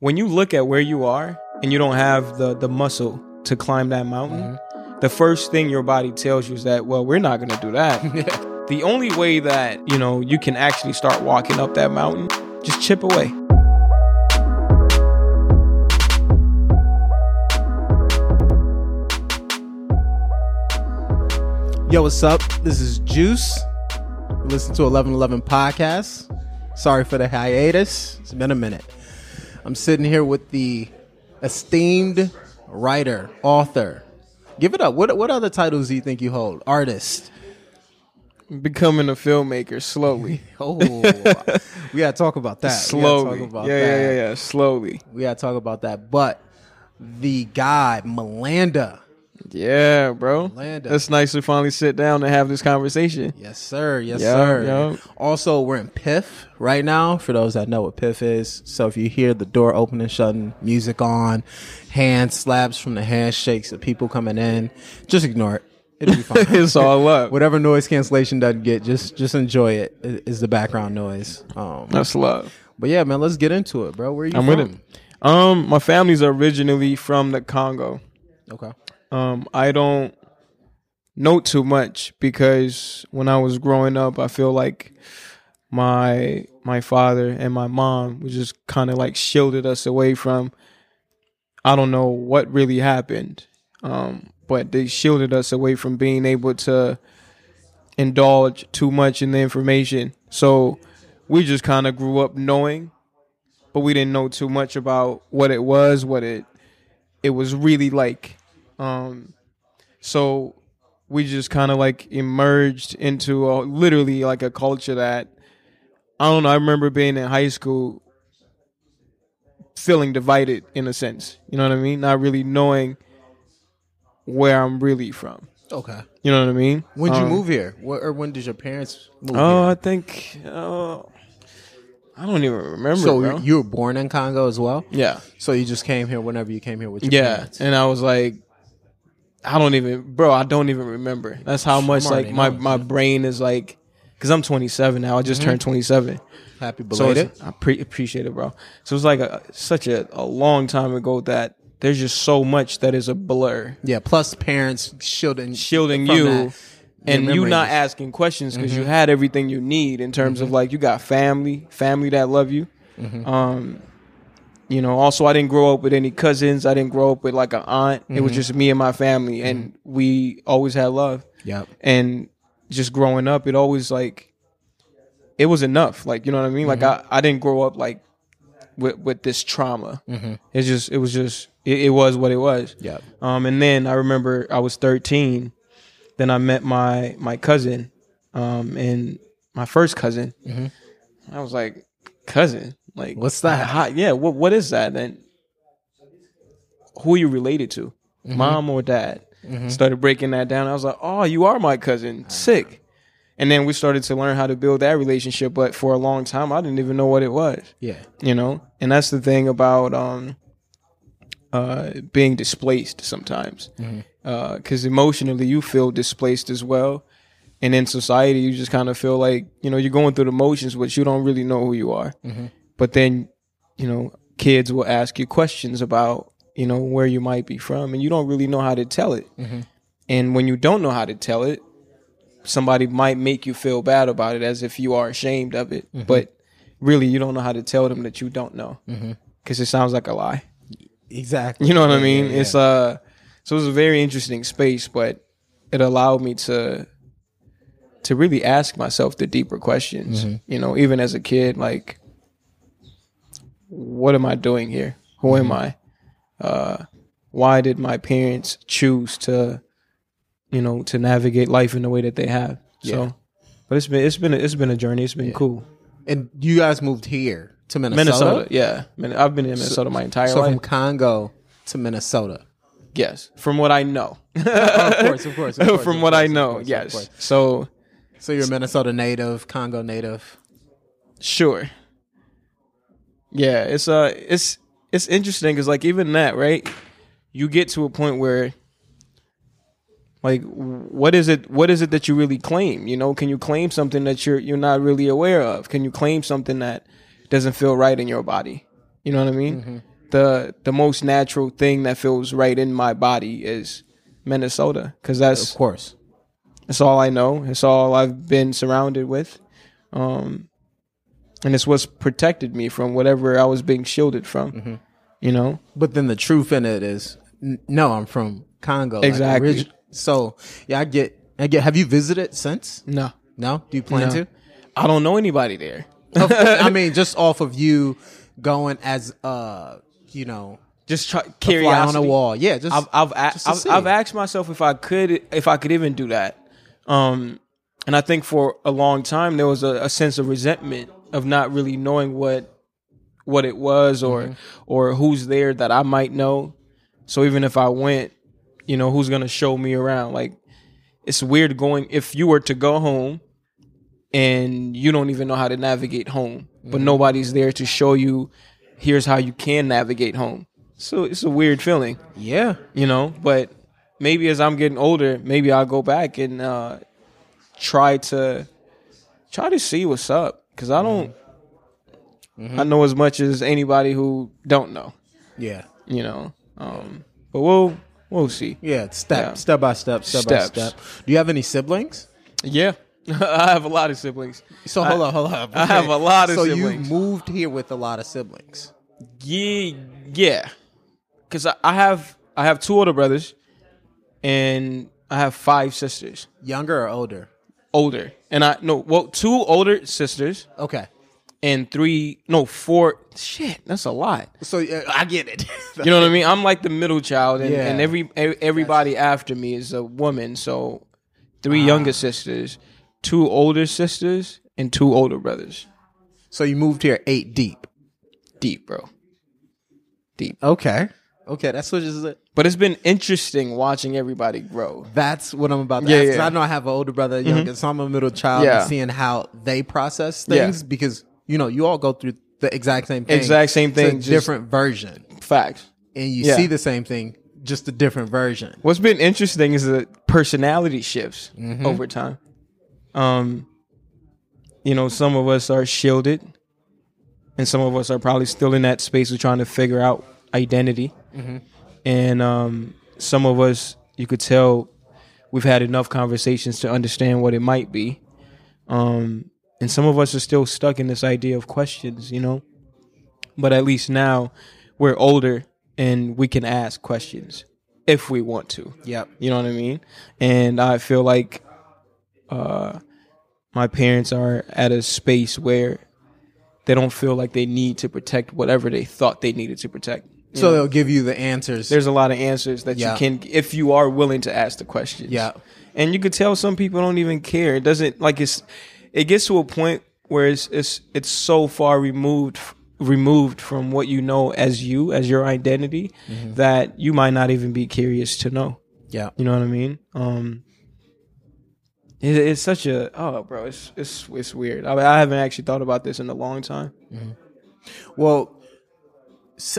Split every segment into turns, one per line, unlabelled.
when you look at where you are and you don't have the the muscle to climb that mountain, mm-hmm. the first thing your body tells you is that, well, we're not going to do that. the only way that, you know, you can actually start walking up that mountain, just chip away.
Yo, what's up? This is Juice. Listen to 1111 Podcast. Sorry for the hiatus. It's been a minute. I'm sitting here with the esteemed writer, author. Give it up. What what other titles do you think you hold? Artist.
Becoming a filmmaker slowly.
Oh, we gotta talk about that.
Slowly.
talk about
yeah,
that.
yeah, yeah, yeah. Slowly.
We gotta talk about that. But the guy, Malanda.
Yeah, bro.
Lando.
It's nice to finally sit down and have this conversation.
Yes, sir. Yes,
Yeah,
sir.
yeah.
Also, we're in Piff right now. For those that know what Piff is, so if you hear the door opening, and shutting, music on, hand slaps from the handshakes of people coming in, just ignore it. It'll be fine.
It's all up.
Whatever noise cancellation doesn't get, just just enjoy it. i- the background noise. Um,
That's love.
but yeah, man, let's get into it, bro. Where are you
I'm
from?
with it. Um, my family's originally from the Congo.
Okay.
Um, I don't know too much because when I was growing up, I feel like my my father and my mom was just kind of like shielded us away from. I don't know what really happened, um, but they shielded us away from being able to indulge too much in the information. So we just kind of grew up knowing, but we didn't know too much about what it was, what it it was really like. Um, so we just kind of like emerged into a, literally like a culture that I don't know. I remember being in high school, feeling divided in a sense. You know what I mean? Not really knowing where I'm really from.
Okay.
You know what I mean?
When did you
Um,
move here? Wh- or when did your parents move
Oh,
here?
I think. Uh, I don't even remember.
So
bro.
you were born in Congo as well.
yeah.
So you just came here whenever you came here with your
Yeah,
parents. Yeah.
And I was like, I don't even, bro. I don't even remember. That's how much like my my brain is like, because I'm 27 now. I just turned 27.
Happy
So
belated.
it's- I pre- appreciate it, bro. So it's like a, such a, a long time ago that there's just so much that is a blur,
yeah. Plus parents shielding
shielding you.
that.
And you not.
Mm-hmm.
asking questions because you had everything you need in terms of like you got family, family that love you.
Mm-hmm.
Um, you know, also I didn't grow up with any cousins. I didn't grow up with like an aunt. It
Mm-hmm.
was just me and my family, and we always had love.
Yep.
And just growing up, it always like it was enough. Like you know what I mean? Like I, I didn't grow up like with with this trauma. It's just it was just it, it was what it was.
Yep.
Um, and then I remember I was 13. Then I met my my cousin, um, and my first cousin. I was like, cousin, like
What's that?
How, yeah, what what is that? And who are you related to, mm-hmm. mom or dad? Mm-hmm. Started breaking that down. I was like, oh, you are my cousin. Sick. And then we started to learn how to build that relationship. But for a long time, I didn't even know what it was
Yeah.
you know and that's the thing about um uh being displaced sometimes mm-hmm. uh, because emotionally you feel displaced as well and in society you just kind of feel like you know you're going through the motions but you don't really know who you are but then you know kids will ask you questions about you know where you might be from and you don't really know how to tell it. And when you don't know how to tell it somebody might make you feel bad about it as if you are ashamed of it. But really you don't know how to tell them that you don't know. Because it sounds like a lie.
Exactly.
you know what i mean?
yeah, yeah.
it's uh so it was a very interesting space but it allowed me to to really ask myself the deeper questions
Mm-hmm.
you know even as a kid like what am i doing here who
Mm-hmm.
am i uh why did my parents choose to you know to navigate life in the way that they have
Yeah.
so but it's been it's been a, it's been a journey it's been cool
And you guys moved here to Minnesota.
minnesota yeah Min- i've been in minnesota my entire
So
life So
from Congo to Minnesota.
yes from what i know
of course, of course. Of course
from
of
what
course,
I know,
course,
yes. So
So you're a Minnesota native, Congo native.
sure, yeah. It's uh, it's it's interesting because like even that, right? You get to a point where, like, what is it? What is it that you really claim? You know, can you claim something that you're you're not really aware of? Can you claim something that doesn't feel right in your body? You know what I mean? the the most natural thing that feels right in my body is Minnesota because that's
Of course.
It's all I know. It's all I've been surrounded with. Um, and it's what's protected me from whatever I was being shielded from.
Mm-hmm.
You know?
But then the truth in it is, n- no, I'm from Congo.
Exactly.
orig- so yeah, I get, I get. Have you visited since?
No.
No. Do you plan
No.
to?
I don't know anybody there.
I mean, just off of you going as, uh, you know,
Just try,
fly
curiosity.
on a wall. Yeah, just
I've I've, a-
just to
I've. I've asked myself if I could if I could even do that. Um, and I think for a long time there was a, a sense of resentment of not really knowing what what it was or
Mm-hmm.
or who's there that I might know. So even if I went, you know, who's gonna show me around? Like it's weird going if you were to go home and you don't even know how to navigate home,
Mm-hmm.
but nobody's there to show you here's how you can navigate home. So it's a weird feeling
yeah.
you know but maybe as i'm getting older maybe i'll go back and uh try to try to see what's up because i don't
Mm-hmm.
i know as much as anybody who don't know
Yeah.
you know um but we'll we'll see
Yeah. Step,
Yeah.
step by step, step
Steps.
by step. Do you have any siblings?
yeah i have a lot of siblings
So hold on, hold on.
I have a lot of
so
siblings.
you moved here with a lot of siblings.
yeah yeah because I, I have i have two older brothers and i have five sisters
Younger or older?
Older and i no well two older sisters
Okay.
and three, no, four. Shit, that's a lot.
So uh, I get it.
You know what I mean? I'm like the middle child, and,
Yeah.
and every e- everybody after me is a woman. So three younger sisters, two older sisters, and two older brothers.
so you moved here eight deep.
Deep, bro. Deep.
Okay. Okay, that's what is it.
But it's been interesting watching everybody grow.
That's what I'm about to
Yeah,
ask.
yeah.
I know I have an older brother, younger, so I'm a middle child,
Yeah.
and seeing how they process
Yeah.
things because you know you all go through the exact same thing,
Exact same thing, just-
different version,
Facts.
and you
Yeah.
see the same thing, just a different version.
What's been interesting is the personality shifts
Mm-hmm.
over time. Um, you know, some of us are shielded, and some of us are probably still in that space of trying to figure out identity.
Mm-hmm.
And um, some of us, you could tell, we've had enough conversations to understand what it might be. Um, and some of us are still stuck in this idea of questions, you know. But at least now we're older and we can ask questions if we want to.
Yep.
You know what I mean? And I feel like uh, my parents are at a space where they don't feel like they need to protect whatever they thought they needed to protect.
So
know?
they'll give you the answers.
there's a lot of answers that
Yeah.
you can if you are willing to ask the questions.
Yeah.
And you could tell some people don't even care. It doesn't like it's it gets to a point where it's it's it's so far removed removed from what you know as you as your identity
Mm-hmm.
that you might not even be curious to know.
yeah.
You know what I mean? Um, it, it's such a oh, bro, it's it's it's weird. I, I haven't actually thought about this in a long time.
Well, s-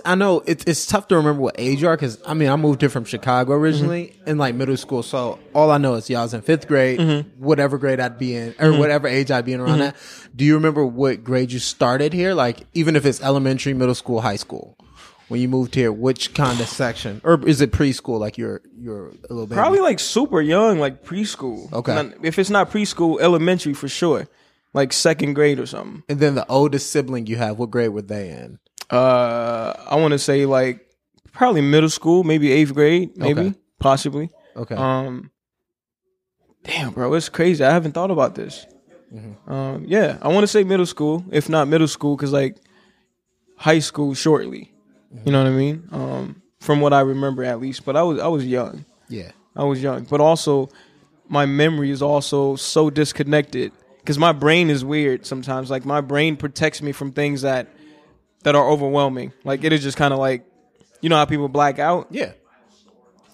I know it, it's tough to remember what age you are because I mean I moved here from Chicago originally mm-hmm. in like middle school, so all I know is y'all was in fifth grade, mm-hmm. whatever grade I'd be in or mm-hmm. whatever age I'd be in around that. Do you remember what grade you started here? Like even if it's elementary, middle school, high school. When you moved here, which kind of section, or is it preschool? Like you're you're a little baby?
Probably like super young, like preschool.
Okay.
Not- if it's not preschool, elementary for sure, like second grade or something.
And then the oldest sibling you have, what grade were they in?
Uh, I want to say like probably middle school, maybe eighth grade, maybe
Okay.
possibly.
Okay.
Um, damn, bro, it's crazy. I haven't thought about this.
Mm-hmm.
Um, yeah, I want to say middle school, if not middle school, because like high school shortly.
Mm-hmm.
You know what I mean? Um, from what I remember, at least. But I was I was young.
yeah.
I was young, but also my memory is also so disconnected because my brain is weird sometimes. Like my brain protects me from things that that are overwhelming. Like it is just kind of like, you know how people black out.
Yeah.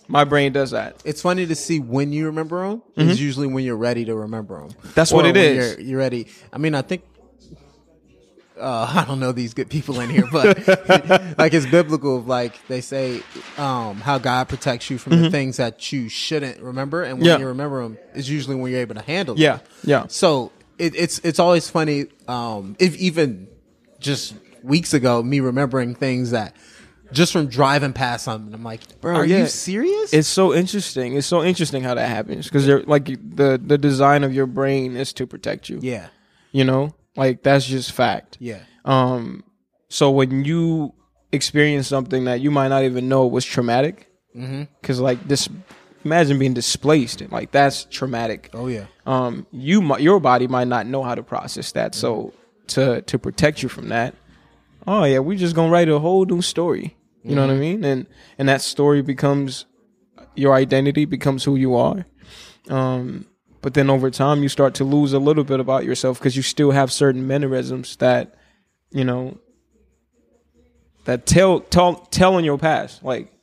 My brain does that.
It's funny to see when you remember them. It's usually when you're ready to remember them.
Mm-hmm. That's what it is.
You're, you're ready. I mean, I think. Uh, I don't know these good people in here, but like it's biblical. Like they say, um, how God protects you from the things that you shouldn't remember, and when
Mm-hmm. Yeah.
you remember them, is usually when you're able to handle.
Yeah,
them.
yeah.
So it, it's it's always funny. Um, if even just weeks ago, me remembering things that just from driving past something. I'm like,
Bro,
are
yeah.
you serious?
It's so interesting. It's so interesting how that happens because you're like the the design of your brain is to protect you.
yeah,
You know, like that's just fact.
yeah,
Um, so when you experience something that you might not even know was traumatic, because like this, imagine being displaced. and Like that's traumatic.
oh yeah,
Um, you your body might not know how to process that. So to to protect you from that, oh yeah, we're just gonna write a whole new story. You know what I mm-hmm. mean? And and that story becomes your identity, becomes who you are. Um, but then over time, you start to lose a little bit about yourself because you still have certain mannerisms that, you know, that tell tell tell in your past. Like,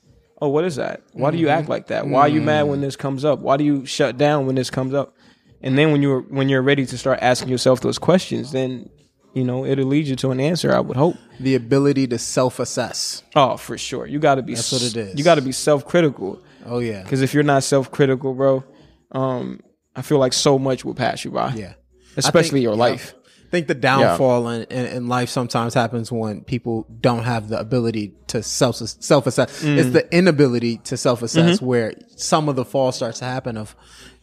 oh, what is that? Why do you act mm-hmm. like that? Why are you mad when mm-hmm. this comes up? Why do you shut down when this comes up? And then when you're when you're ready to start asking yourself those questions, then you know it'll lead you to an answer. I would hope.
the ability to self-assess.
Oh, for sure. You got to be.
That's what it is.
You got to be self critical.
Oh yeah,
Because if you're not self critical, bro, um, I feel like so much will pass you by.
yeah.
Especially
think-
your
yeah.
life.
I think the downfall in, in, in life sometimes happens when people don't have the ability to self self assess.
Mm.
It's the inability to self assess
Mm-hmm.
where some of the fall starts to happen. Of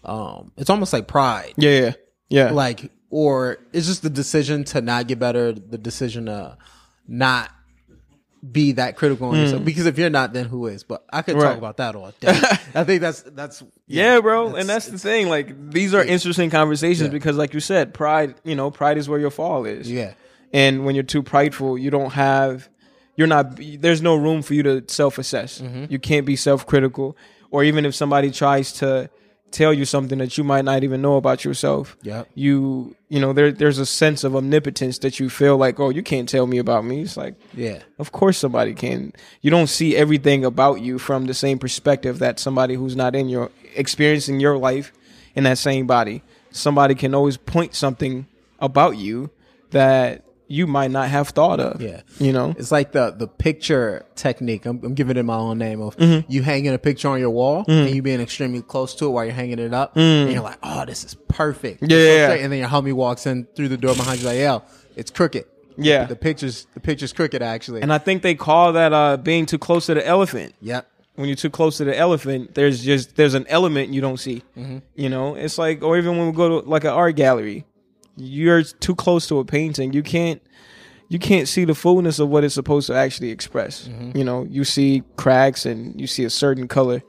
um, it's almost like pride,
Yeah, yeah, yeah.
like or it's just the decision to not get better, the decision to not be that critical on yourself. Because if you're not, then who is? But I could
Mm. Right.
talk about that all day. I think that's that's
yeah, bro. and that's the thing. Like these are interesting conversations because, like you said, pride. You know, pride is where your fall is.
yeah,
And when you're too prideful, you don't have. You're not. There's no room for you to self assess. You can't be self critical, or even if somebody tries to tell you something that you might not even know about yourself.
Yeah.
You you know there there's a sense of omnipotence that you feel like oh you can't tell me about me. It's like
yeah,
Of course, somebody can. You don't see everything about you from the same perspective that somebody who's not in your experiencing your life in that same body. Somebody can always point something about you that you might not have thought of.
Yeah.
you know.
It's like the the picture technique. I'm, I'm giving it my own name of
Mm-hmm.
you hanging a picture on your wall and you being extremely close to it while you're hanging it up, and you're like, "Oh, this is perfect."
Mm. Yeah, yeah.
And then your homie walks in through the door behind you, like, "Yo, it's crooked."
Yeah.
the pictures the picture's crooked actually.
And I think they call that uh, being too close to the elephant.
yep.
when you're too close to the elephant, there's just there's an element you don't see. You know, it's like or even when we go to like an art gallery, you're too close to a painting. You can't you can't see the fullness of what it's supposed to actually express. You know, you see cracks and you see a certain color,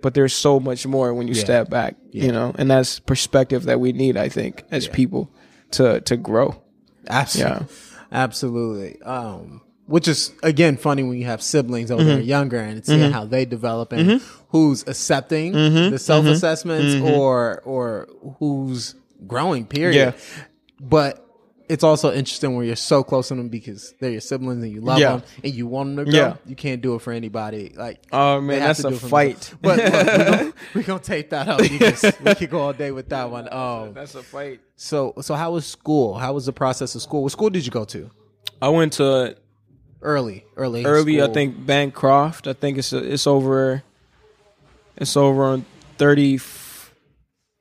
but there's so much more when you step back. You know, and that's perspective that we need, I think, as people to to grow.
Absolutely.
Yeah.
Absolutely. Um, which is again funny when you have siblings over
Mm-hmm.
there younger and seeing how they develop and who's accepting
Mm-hmm.
the self assessments or or who's growing. Period.
Yeah.
But it's also interesting when you're so close to them because they're your siblings and you love
Yeah.
them and you want them to grow.
Yeah.
You can't do it for anybody. Like
Oh
they
man,
have
that's
to
a
do it
fight.
themselves. But look, we're gonna, we tape that up because we could go all day with that one. Um,
That's a fight.
so so how was school? How was the process of school? What school did you go to?
I went to
Early, early,
early. I think Bancroft. I think it's it's over. It's over on thirty.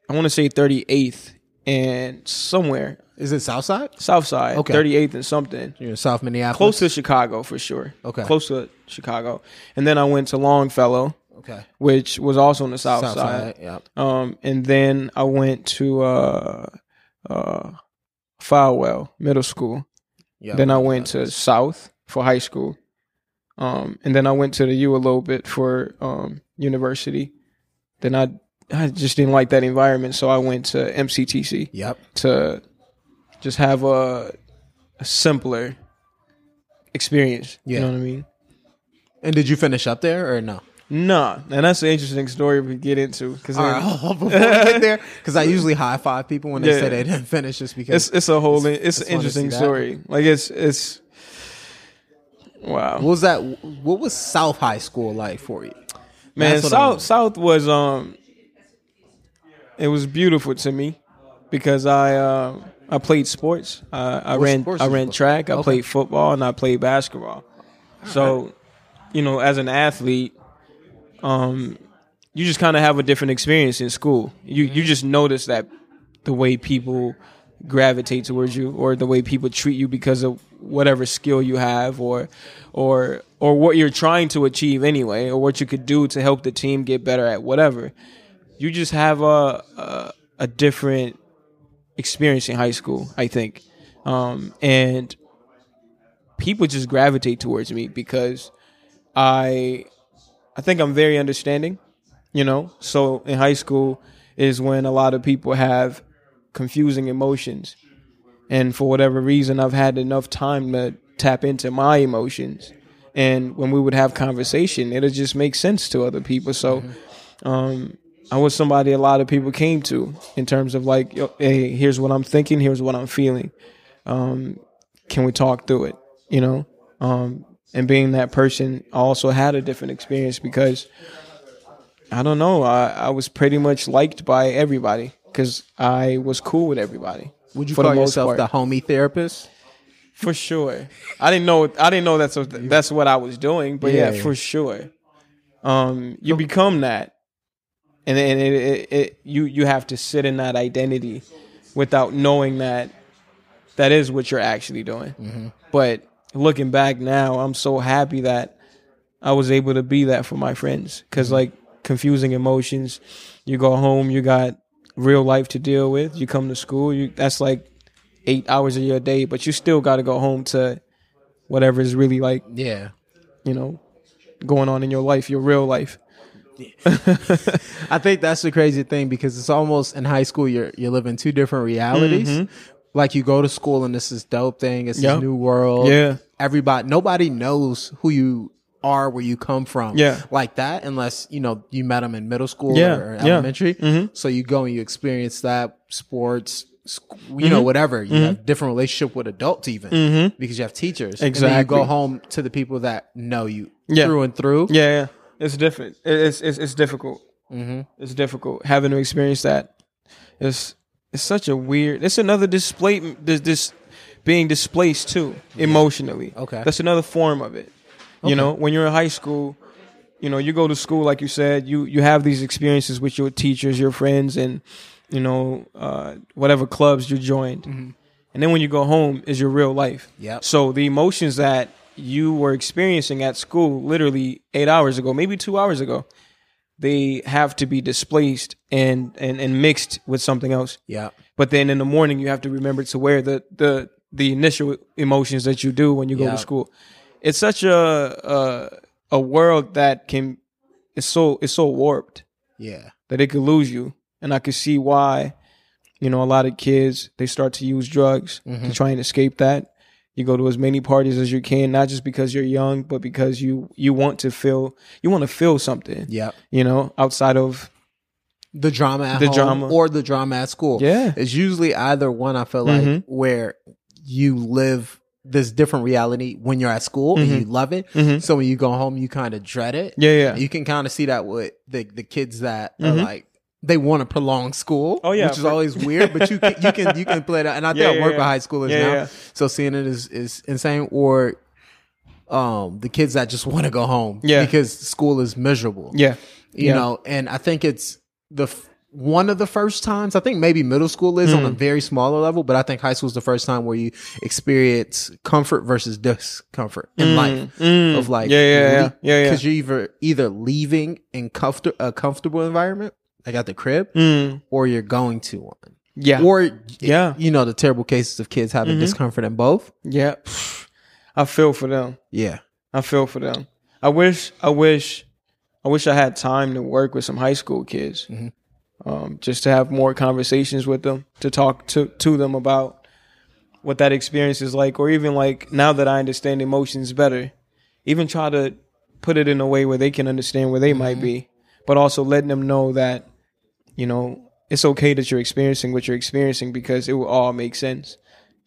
I want to say thirty eighth and somewhere
Is it Southside?
South Side.
Okay.
Thirty eighth and something.
You're in South Minneapolis.
Close to Chicago for sure.
Okay.
Close to Chicago, and then I went to Longfellow,
Okay.
which was also on the South,
South
Side.
side. Yeah.
Um, and then I went to uh, uh, Folwell Middle School.
Yeah.
Then I went to South for high school. Um, and then I went to the U a little bit for um, university. Then I I just didn't like that environment, so I went to MCTC
Yep.
to just have a, a simpler experience.
Yeah.
You know what I mean?
And did you finish up there or no?
Nah, and that's an interesting story we get into because
right. Before we there, because I usually high five people when they
Yeah.
say they didn't finish, just because.
it's it's a whole it's,
it's
an interesting story. Like it's it's wow.
what was that? What was South High School like for you?
Man,
I
South. South was um it was beautiful to me because I uh, I played sports. Uh, I ran
sports
I ran track, I
Okay.
played football and I played basketball. So, you know, as an athlete, um you just kind of have a different experience in school. You you just notice that the way people gravitate towards you or the way people treat you because of whatever skill you have or or or what you're trying to achieve anyway, or what you could do to help the team get better at whatever. You just have a a, a different experience in high school, I think, um, and people just gravitate towards me because I I think I'm very understanding, you know. So in high school is when a lot of people have confusing emotions. And for whatever reason I've had enough time to tap into my emotions. And when we would have conversation, it'll just make sense to other people. So um I was somebody a lot of people came to in terms of like, hey, here's what I'm thinking, here's what I'm feeling. Um, can we talk through it? You know? Um, and being that person, I also had a different experience because I don't know, I, I was pretty much liked by everybody because I was cool with everybody.
Would you call yourself
part.
the homie therapist?
For sure. I didn't know I didn't know that's what, that's what I was doing, but yeah,
Yeah.
for sure. Um you become that. And then it, it, it you you have to sit in that identity without knowing that that is what you're actually doing. Mm-hmm. But looking back now, I'm so happy that I was able to be that for my friends cuz mm-hmm. like confusing emotions, you go home, you got real life to deal with, you come to school, you that's like 8 hours of your day, but you still got to go home to whatever is really like,
Yeah.
you know, going on in your life, your real life.
I think that's the crazy thing because it's almost in high school you're you're living two different realities. Like you go to school and this is dope thing, it's
Mm-hmm. Yep.
this new world.
Yeah.
Everybody nobody knows who you are where you come from.
Yeah.
Like that unless, you know, you met them in middle school
Yeah.
or
Yeah.
elementary.
Mhm.
So you go and you experience that sports you
Mm-hmm.
know, whatever. You have different relationship with adults even because you have teachers. And then you
Exactly.
go home to the people that know you
Yeah.
through and through.
Yeah, yeah. It's different. It's it's it's difficult.
Mm-hmm.
It's difficult having to experience that. It's it's such a weird. It's another display. This this being displaced too emotionally.
Okay.
that's another form of it. You know, when you're in high school, you know, you go to school like you said. You you have these experiences with your teachers, your friends, and you know uh, whatever clubs you joined. And then when you go home, is your real life.
Yep.
So the emotions that you were experiencing at school, literally eight hours ago, maybe two hours ago, they have to be displaced and and and mixed with something else.
Yeah.
But then in the morning, you have to remember to wear the the the initial emotions that you do when you go
Yeah.
to school. It's such a a, a world that can it's so it's so warped
Yeah.
that it could lose you. And I could see why, you know, a lot of kids they start to use drugs to mm-hmm. try and escape that. You go to as many parties as you can, not just because you're young, but because you you want to feel you want to feel something.
yeah
You know, outside of
the drama at
The
home
drama.
or the drama at school.
Yeah.
It's usually either one, I feel like,
Mhm.
where you live this different reality when you're at school and you love it.
Mhm.
So when you go home, you kind of dread it.
yeah, yeah,
You can kind of see that with the, the kids that are like, they want to prolong school.
Oh, yeah,
Which is always weird, but you can, you can, you can play that. And I think
Yeah,
I work
yeah.
with high schoolers
Yeah,
now. So seeing it is, is insane. Or, um, the kids that just want to go home.
Yeah.
Because school is miserable
yeah,
you know and i think it's the f- one of the first times i think maybe middle school is on
Mm.
a very smaller level but i think high school is the first time where you experience comfort versus discomfort in life
Mm.
of like
Yeah, yeah, yeah. Yeah, yeah.
because you're either either leaving in comfort a comfortable environment like at the crib
Mm.
or you're going to one
yeah,
or
Yeah.
you know the terrible cases of kids having
Mhm.
discomfort in both
yeah. I feel for them.
yeah
I feel for them. I wish, I wish, I wish I had time to work with some high school kids,
Mhm.
um, just to have more conversations with them, to talk to to them about what that experience is like, or even like now that I understand emotions better, even try to put it in a way where they can understand where they might be, but also letting them know that, you know, it's okay that you're experiencing what you're experiencing because it will all make sense.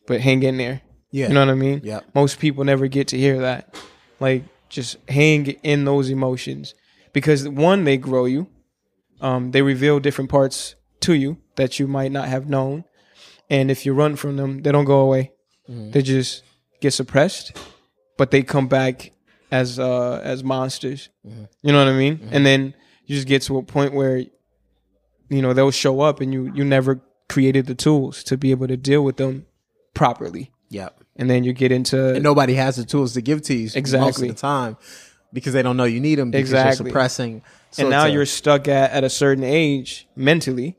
But hang in there.
yeah
You know what I mean?
yeah
Most people never get to hear that. Like just hang in those emotions because one, they grow you. Um, they reveal different parts to you that you might not have known, and if you run from them, they don't go away. They just get suppressed, but they come back as uh, as monsters. You know what I mean? And then you just get to a point where you know they'll show up, and you you never created the tools to be able to deal with them properly
yeah
and then you get into
And nobody has the tools to give to you
exactly most
of the time because they don't know you need them because
Exactly.
you're suppressing. So
and now
a-
you're stuck at, at a certain age mentally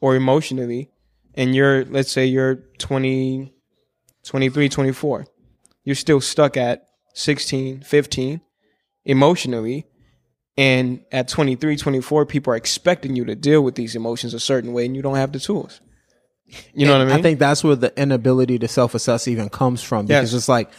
or emotionally and you're let's say you're 20 23 24 you're still stuck at 16 15 emotionally and at 23 24 people are expecting you to deal with these emotions a certain way and you don't have the tools you know what i mean
I think that's where the inability to self assess even comes from because
Yes.
it's like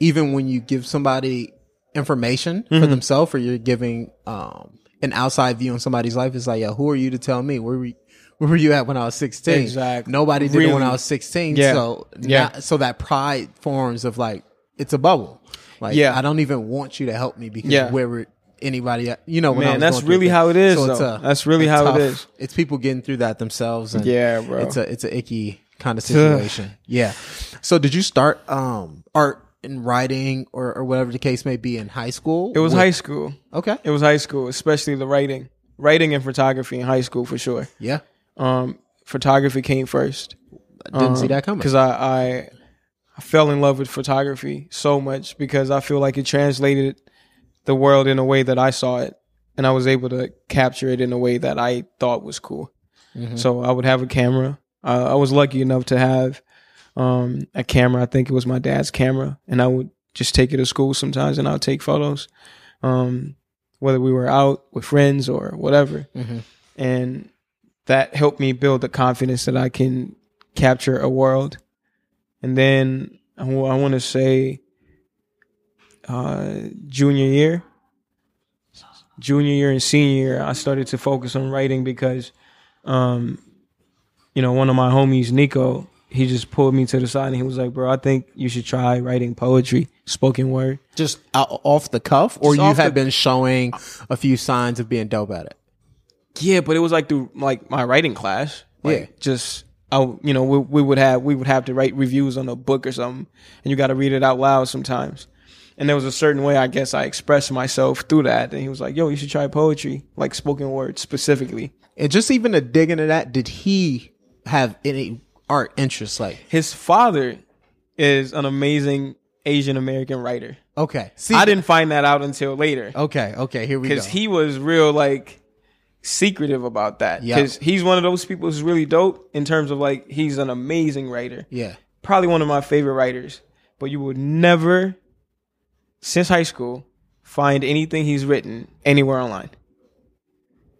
even when you give somebody information for
Mm-hmm.
themselves or you're giving um, an outside view on somebody's life, it's like, yeah, who are you to tell me where were you, where were you at when I was 16?
Exactly.
Nobody did it when I was 16.
Yeah.
So
Yeah.
now- so that pride forms of like it's a bubble. Like
Yeah.
I don't even want you to help me because
Yeah.
where were anybody you know
Man, that's really how it is,
So it's a-
That's really how it
tough-
is.
It's people getting through that themselves and
Yeah, bro.
it's a it's a icky kind of situation. yeah. So did you start um art and writing or, or whatever the case may be in high school?
it was
With-
high school
Okay.
it was high school especially the writing writing and photography in high school for sure
Yeah.
um photography came first
I didn't see that coming.
because I, I I fell in love with photography so much because I feel like it translated the world in a way that I saw it, and I was able to capture it in a way that I thought was cool.
Mm-hmm.
So I would have a camera. Uh, I was lucky enough to have um, a camera. I think it was my dad's camera, and I would just take it to school sometimes, and I would take photos, um, whether we were out with friends or whatever
Mhm.
and that helped me build the confidence that I can capture a world. And then I want to say, uh, junior year, junior year and senior year, I started to focus on writing because, um, you know, one of my homies, Nico, he just pulled me to the side and he was like, "Bro, I think you should try writing poetry, spoken word."
Just out, off the cuff, or
Just
you had
the-
been showing a few signs of being dope at it.
Yeah, but it was like through like my writing class. Like,
Yeah.
just I, you know, we, we would have we would have to write reviews on a book or something, and you got to read it out loud sometimes. And there was a certain way I guess I expressed myself through that. And he was like, "Yo, you should try poetry, like spoken word specifically."
And just even to dig into that, did he have any art interests? Like,
His father is an amazing Asian American writer.
okay, see,
I didn't find that out until later.
Okay, okay, here we go.
because he was real like secretive about that.
Yeah.
Because he's one of those people who's really dope in terms of like he's an amazing writer.
yeah,
Probably one of my favorite writers. But you would never, since high school, find anything he's written anywhere online.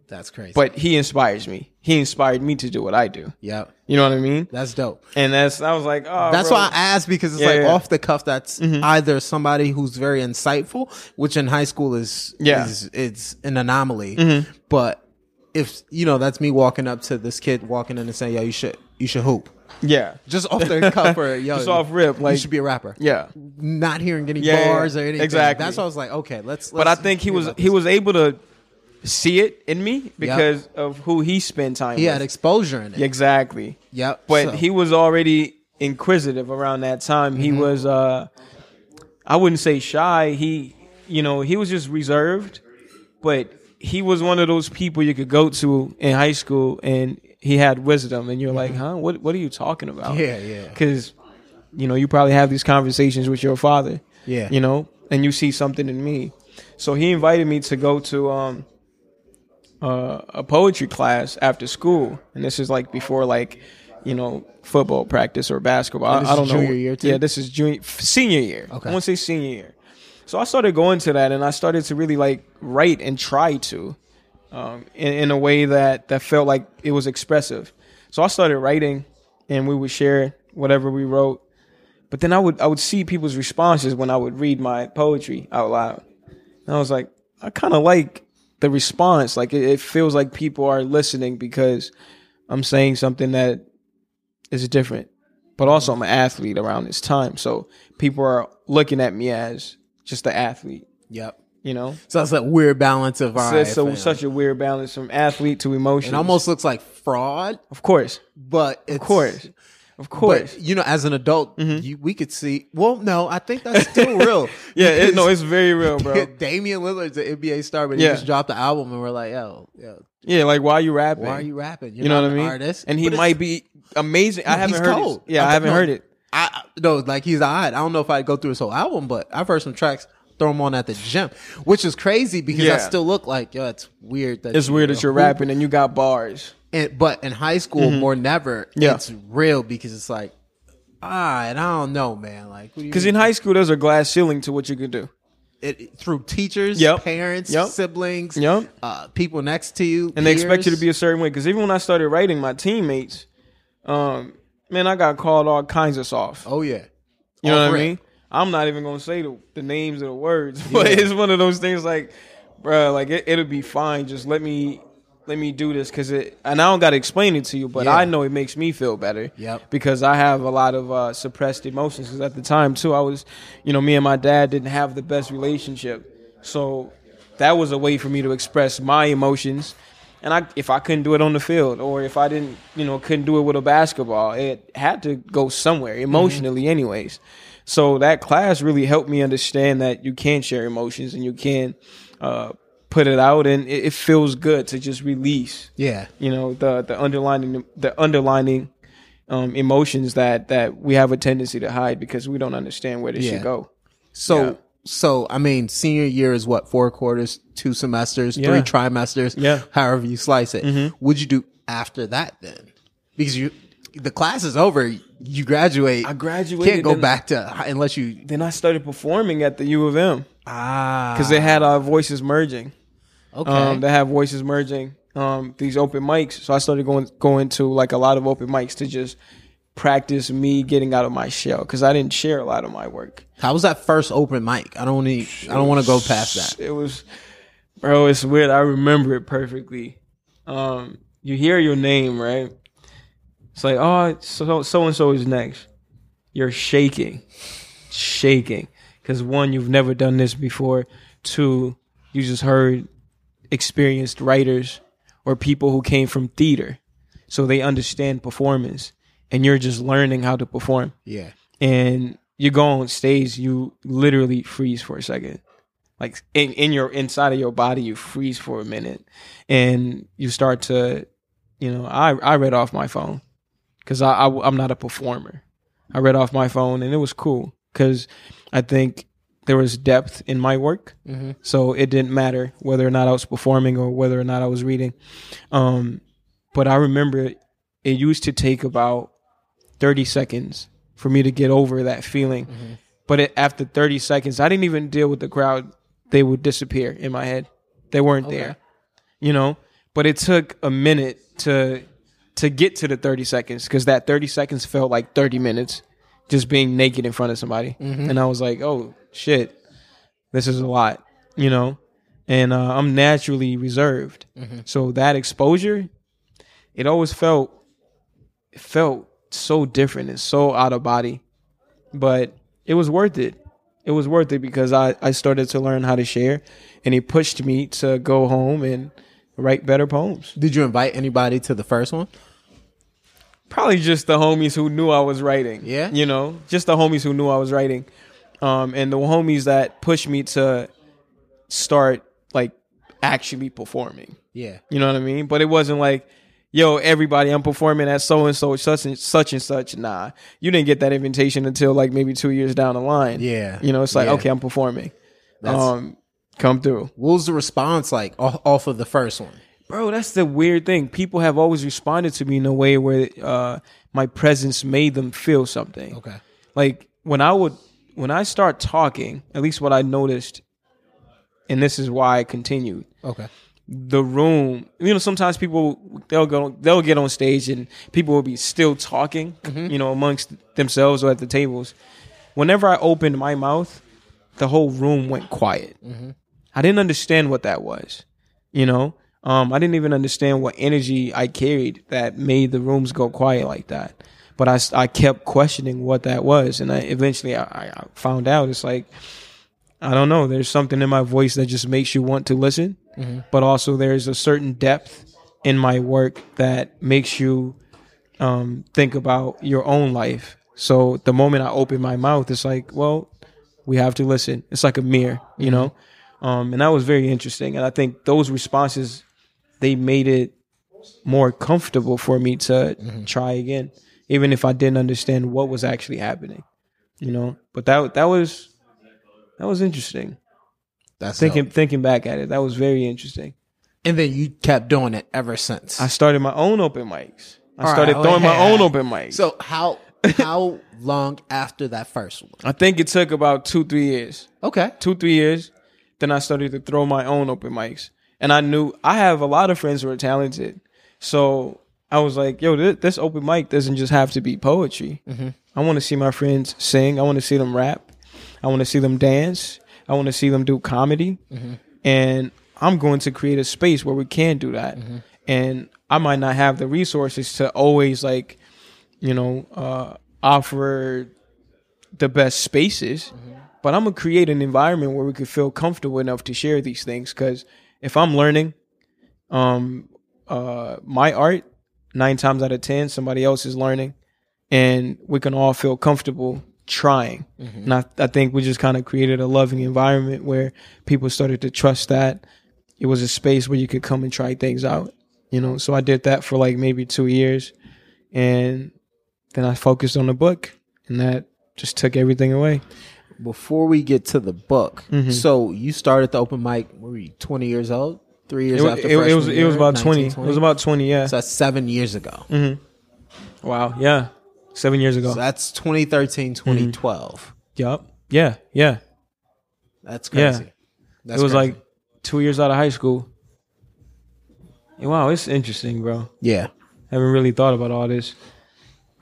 that's crazy.
But he inspires me. He inspired me to do what I do.
yeah,
You know what I mean?
that's dope.
And that's I was like, oh,
That's
bro.
why I asked because it's
Yeah,
like
yeah. Mm-hmm.
off the cuff. That's either somebody who's very insightful, which in high school is
Yeah. Mm-hmm.
is it's an anomaly. But if you know, that's me walking up to this kid walking in and saying, "Yo, you should you should hoop."
Yeah,
Just off the cuff, or yo,
Just off rip, Like you
should be a rapper.
yeah.
Not hearing any
Yeah,
bars or anything.
exactly.
That's why I was like, okay, let's.
But I think he was he was able to see it in me because of who he spent time
he
with.
had exposure in it.
exactly.
Yep.
But
So-
he was already inquisitive around that time. He
Mm-hmm.
was uh I wouldn't say shy. He you know, he was just reserved, but he was one of those people you could go to in high school and he had wisdom and you're like, "Huh? What what are you talking about?"
Mm-hmm. Yeah, yeah.
Cuz you know, you probably have these conversations with your father.
Yeah.
You know, and you see something in me. So he invited me to go to um uh, a poetry class after school, and this is like before like you know football practice or basketball.
This
I, I don't
is
know.
junior year, too?
Yeah, this is junior senior year.
Okay.
I want to say senior year. So I started going to that, and I started to really like write and try to, um, in, in a way that that felt like it was expressive. So I started writing, and we would share whatever we wrote. But then I would I would see people's responses when I would read my poetry out loud, and I was like, I kind of like the response. Like it, it feels like people are listening because I'm saying something that is different. But also, I'm an athlete around this time, so people are looking at me as just the athlete.
Yep.
You know,
So it's that weird balance of all
so it's so such a weird balance from athlete to emotion.
It almost looks like fraud,
of course,
but it's,
of course, of course.
But you know, as an adult, mm-hmm. you, we could see. Well, no, I think that's still real.
yeah, it, no, it's very real, bro.
Damian Lillard's an NBA star, but
Yeah.
he just dropped the album, and we're like, yo, yo,
Yeah, like why are you rapping?
why are you rapping? You're
You know what I mean?
Artist,
and he might be amazing. I haven't heard
cold.
it. Yeah,
I
I, haven't
don't-
heard it.
I no, like he's odd. I don't know if I'd go through his whole album, but I've heard some tracks. Throw them on at the gym, which is crazy because I still look like yo. It's weird that
It's
you,
weird
you
that you're rapping and you got bars.
And, but in high school, more than ever,
Mm-hmm. Yeah.
it's real because it's like, ah, and I don't know, man. Like,
Because in high school, there's a glass ceiling to what you can do.
it, through teachers,
Yep.
parents,
Yep.
siblings,
Yep.
uh, people next to you,
and they expect you to be a certain way. Because even when I started writing, my teammates, um, man, I got called all kinds of soft.
Oh yeah,
you know what I mean? I'm not even gonna say the, the names of the words, but it's one of those things like, bruh, like it, it'll be fine. Just let me let me do this because it, and I don't gotta explain it to you, but
Yeah.
I know it makes me feel better.
Yep.
Because I have a lot of uh, suppressed emotions. Because at the time too, I was, you know, me and my dad didn't have the best relationship, so that was a way for me to express my emotions. And I, if I couldn't do it on the field, or if I didn't, you know, couldn't do it with a basketball, it had to go somewhere emotionally, anyways. So that class really helped me understand that you can share emotions and you can uh, put it out, and it, it feels good to just release,
yeah,
you know, the the underlining the underlining um, emotions that that we have a tendency to hide because we don't understand where they
Yeah.
should go.
So,
Yeah.
so I mean, senior year is what four quarters, two semesters, three trimesters,
Yeah.
however you slice it. What'd you do after that then? Because you, the class is over, you graduate.
I graduated,
Can't go
then-
back to unless you
Then I started performing at the U of M
ah
because they had our voices merging.
okay
Um, they have voices merging. Um, these open mics. So I started going going to like a lot of open mics to just practice me getting out of my shell because I didn't share a lot of my work.
How was that first open mic? I don't need. I don't want to go past that.
It was, bro. It's weird. I remember it perfectly. Um, you hear your name, right? It's like, oh, so so and so is next. You're shaking, shaking, because one, you've never done this before. Two, you just heard experienced writers or people who came from theater, so they understand performance, and you're just learning how to perform
Yeah.
and you go on stage, you literally freeze for a second. Like in, in your inside of your body, you freeze for a minute, and you start to, you know, I I read off my phone because I, I I'm not a performer. I read off my phone, and it was cool because I think there was depth in my work, so it didn't matter whether or not I was performing or whether or not I was reading. Um, but I remember it used to take about 30 seconds for me to get over that feeling. But it, after 30 seconds, I didn't even deal with the crowd. They would disappear in my head. They weren't there, you know. But it took a minute to to get to the 30 seconds because that 30 seconds felt like 30 minutes just being naked in front of somebody. And I was like, oh shit, this is a lot, you know. And uh, I'm naturally reserved, so that exposure, it always felt it felt so different and so out of body, but it was worth it. It was worth it because I, I started to learn how to share and it pushed me to go home and write better poems.
Did you invite anybody to the first one?
Probably just the homies who knew I was writing.
Yeah?
You know, just the homies who knew I was writing. Um, and the homies that pushed me to start like actually performing.
Yeah.
You know what I mean? But it wasn't like, yo, everybody, I'm performing at so and so, such and such and such. Nah, you didn't get that invitation until like maybe two years down the line.
Yeah.
You know, it's like,
Yeah.
okay, I'm performing.
That's-
um, come through,
What was the response like off, off of the first one?
Bro. That's the weird thing. People have always responded to me in a way where uh, my presence made them feel something.
Okay.
like when I would when I start talking, at least what I noticed, and this is why I continued.
Okay.
the room you know sometimes people they'll go they'll get on stage and people will be still talking you know amongst themselves or at the tables whenever i opened my mouth the whole room went quiet i didn't understand what that was you know um, i didn't even understand what energy i carried that made the rooms go quiet like that but I, I kept questioning what that was and I, eventually I, I found out it's like I don't know. There's something in my voice that just makes you want to listen, but also there's a certain depth in my work that makes you um, think about your own life. So the moment I open my mouth, it's like, well, we have to listen. It's like a mirror, you know. Um, and that was very interesting. And I think those responses they made it more comfortable for me to mm-hmm. try again. even if I didn't understand what was actually happening. You know, but that that was that was interesting.
That's
Thinking
dope.
thinking back at it, that was very interesting.
and then you kept doing it ever since.
I started my own open mics. I
All right,
started
oh,
throwing my own open mics.
so how how long after that first one?
I think it took about two three years.
Okay.
two three years then i started to throw my own open mics and i knew i have a lot of friends who are talented. So i was like yo this, this open mic doesn't just have to be poetry. Mm-hmm. I want to see my friends sing. I want to see them rap. I want to see them dance. I want to see them do comedy. Mm-hmm. And i'm going to create a space where we can do that. Mm-hmm. And i might not have the resources to always like you know uh offer the best spaces, but I'm gonna create an environment where we could feel comfortable enough to share these things. Because if I'm learning, um, uh, my art, nine times out of ten, somebody else is learning, and we can all feel comfortable trying. And I, I think we just kind of created a loving environment where people started to trust that it was a space where you could come and try things out. You know, so I did that for like maybe two years, and then I focused on the book, and that just took everything away.
Before we get to the book,
Mm-hmm.
so you started the open mic. Were you twenty years old? Three years
It,
after
it, it was
freshman
it was
year?
about 20.
19,
It was about 20, yeah.
So that's seven years ago.
wow, yeah. 7 years ago.
So that's 2013,
Mm-hmm.
2012.
Yup. Yeah, yeah.
That's
Yeah.
crazy. That's
it was
crazy.
like 2 years out of high school. Yeah, Wow, it's interesting, bro.
yeah.
Haven't really thought about all this.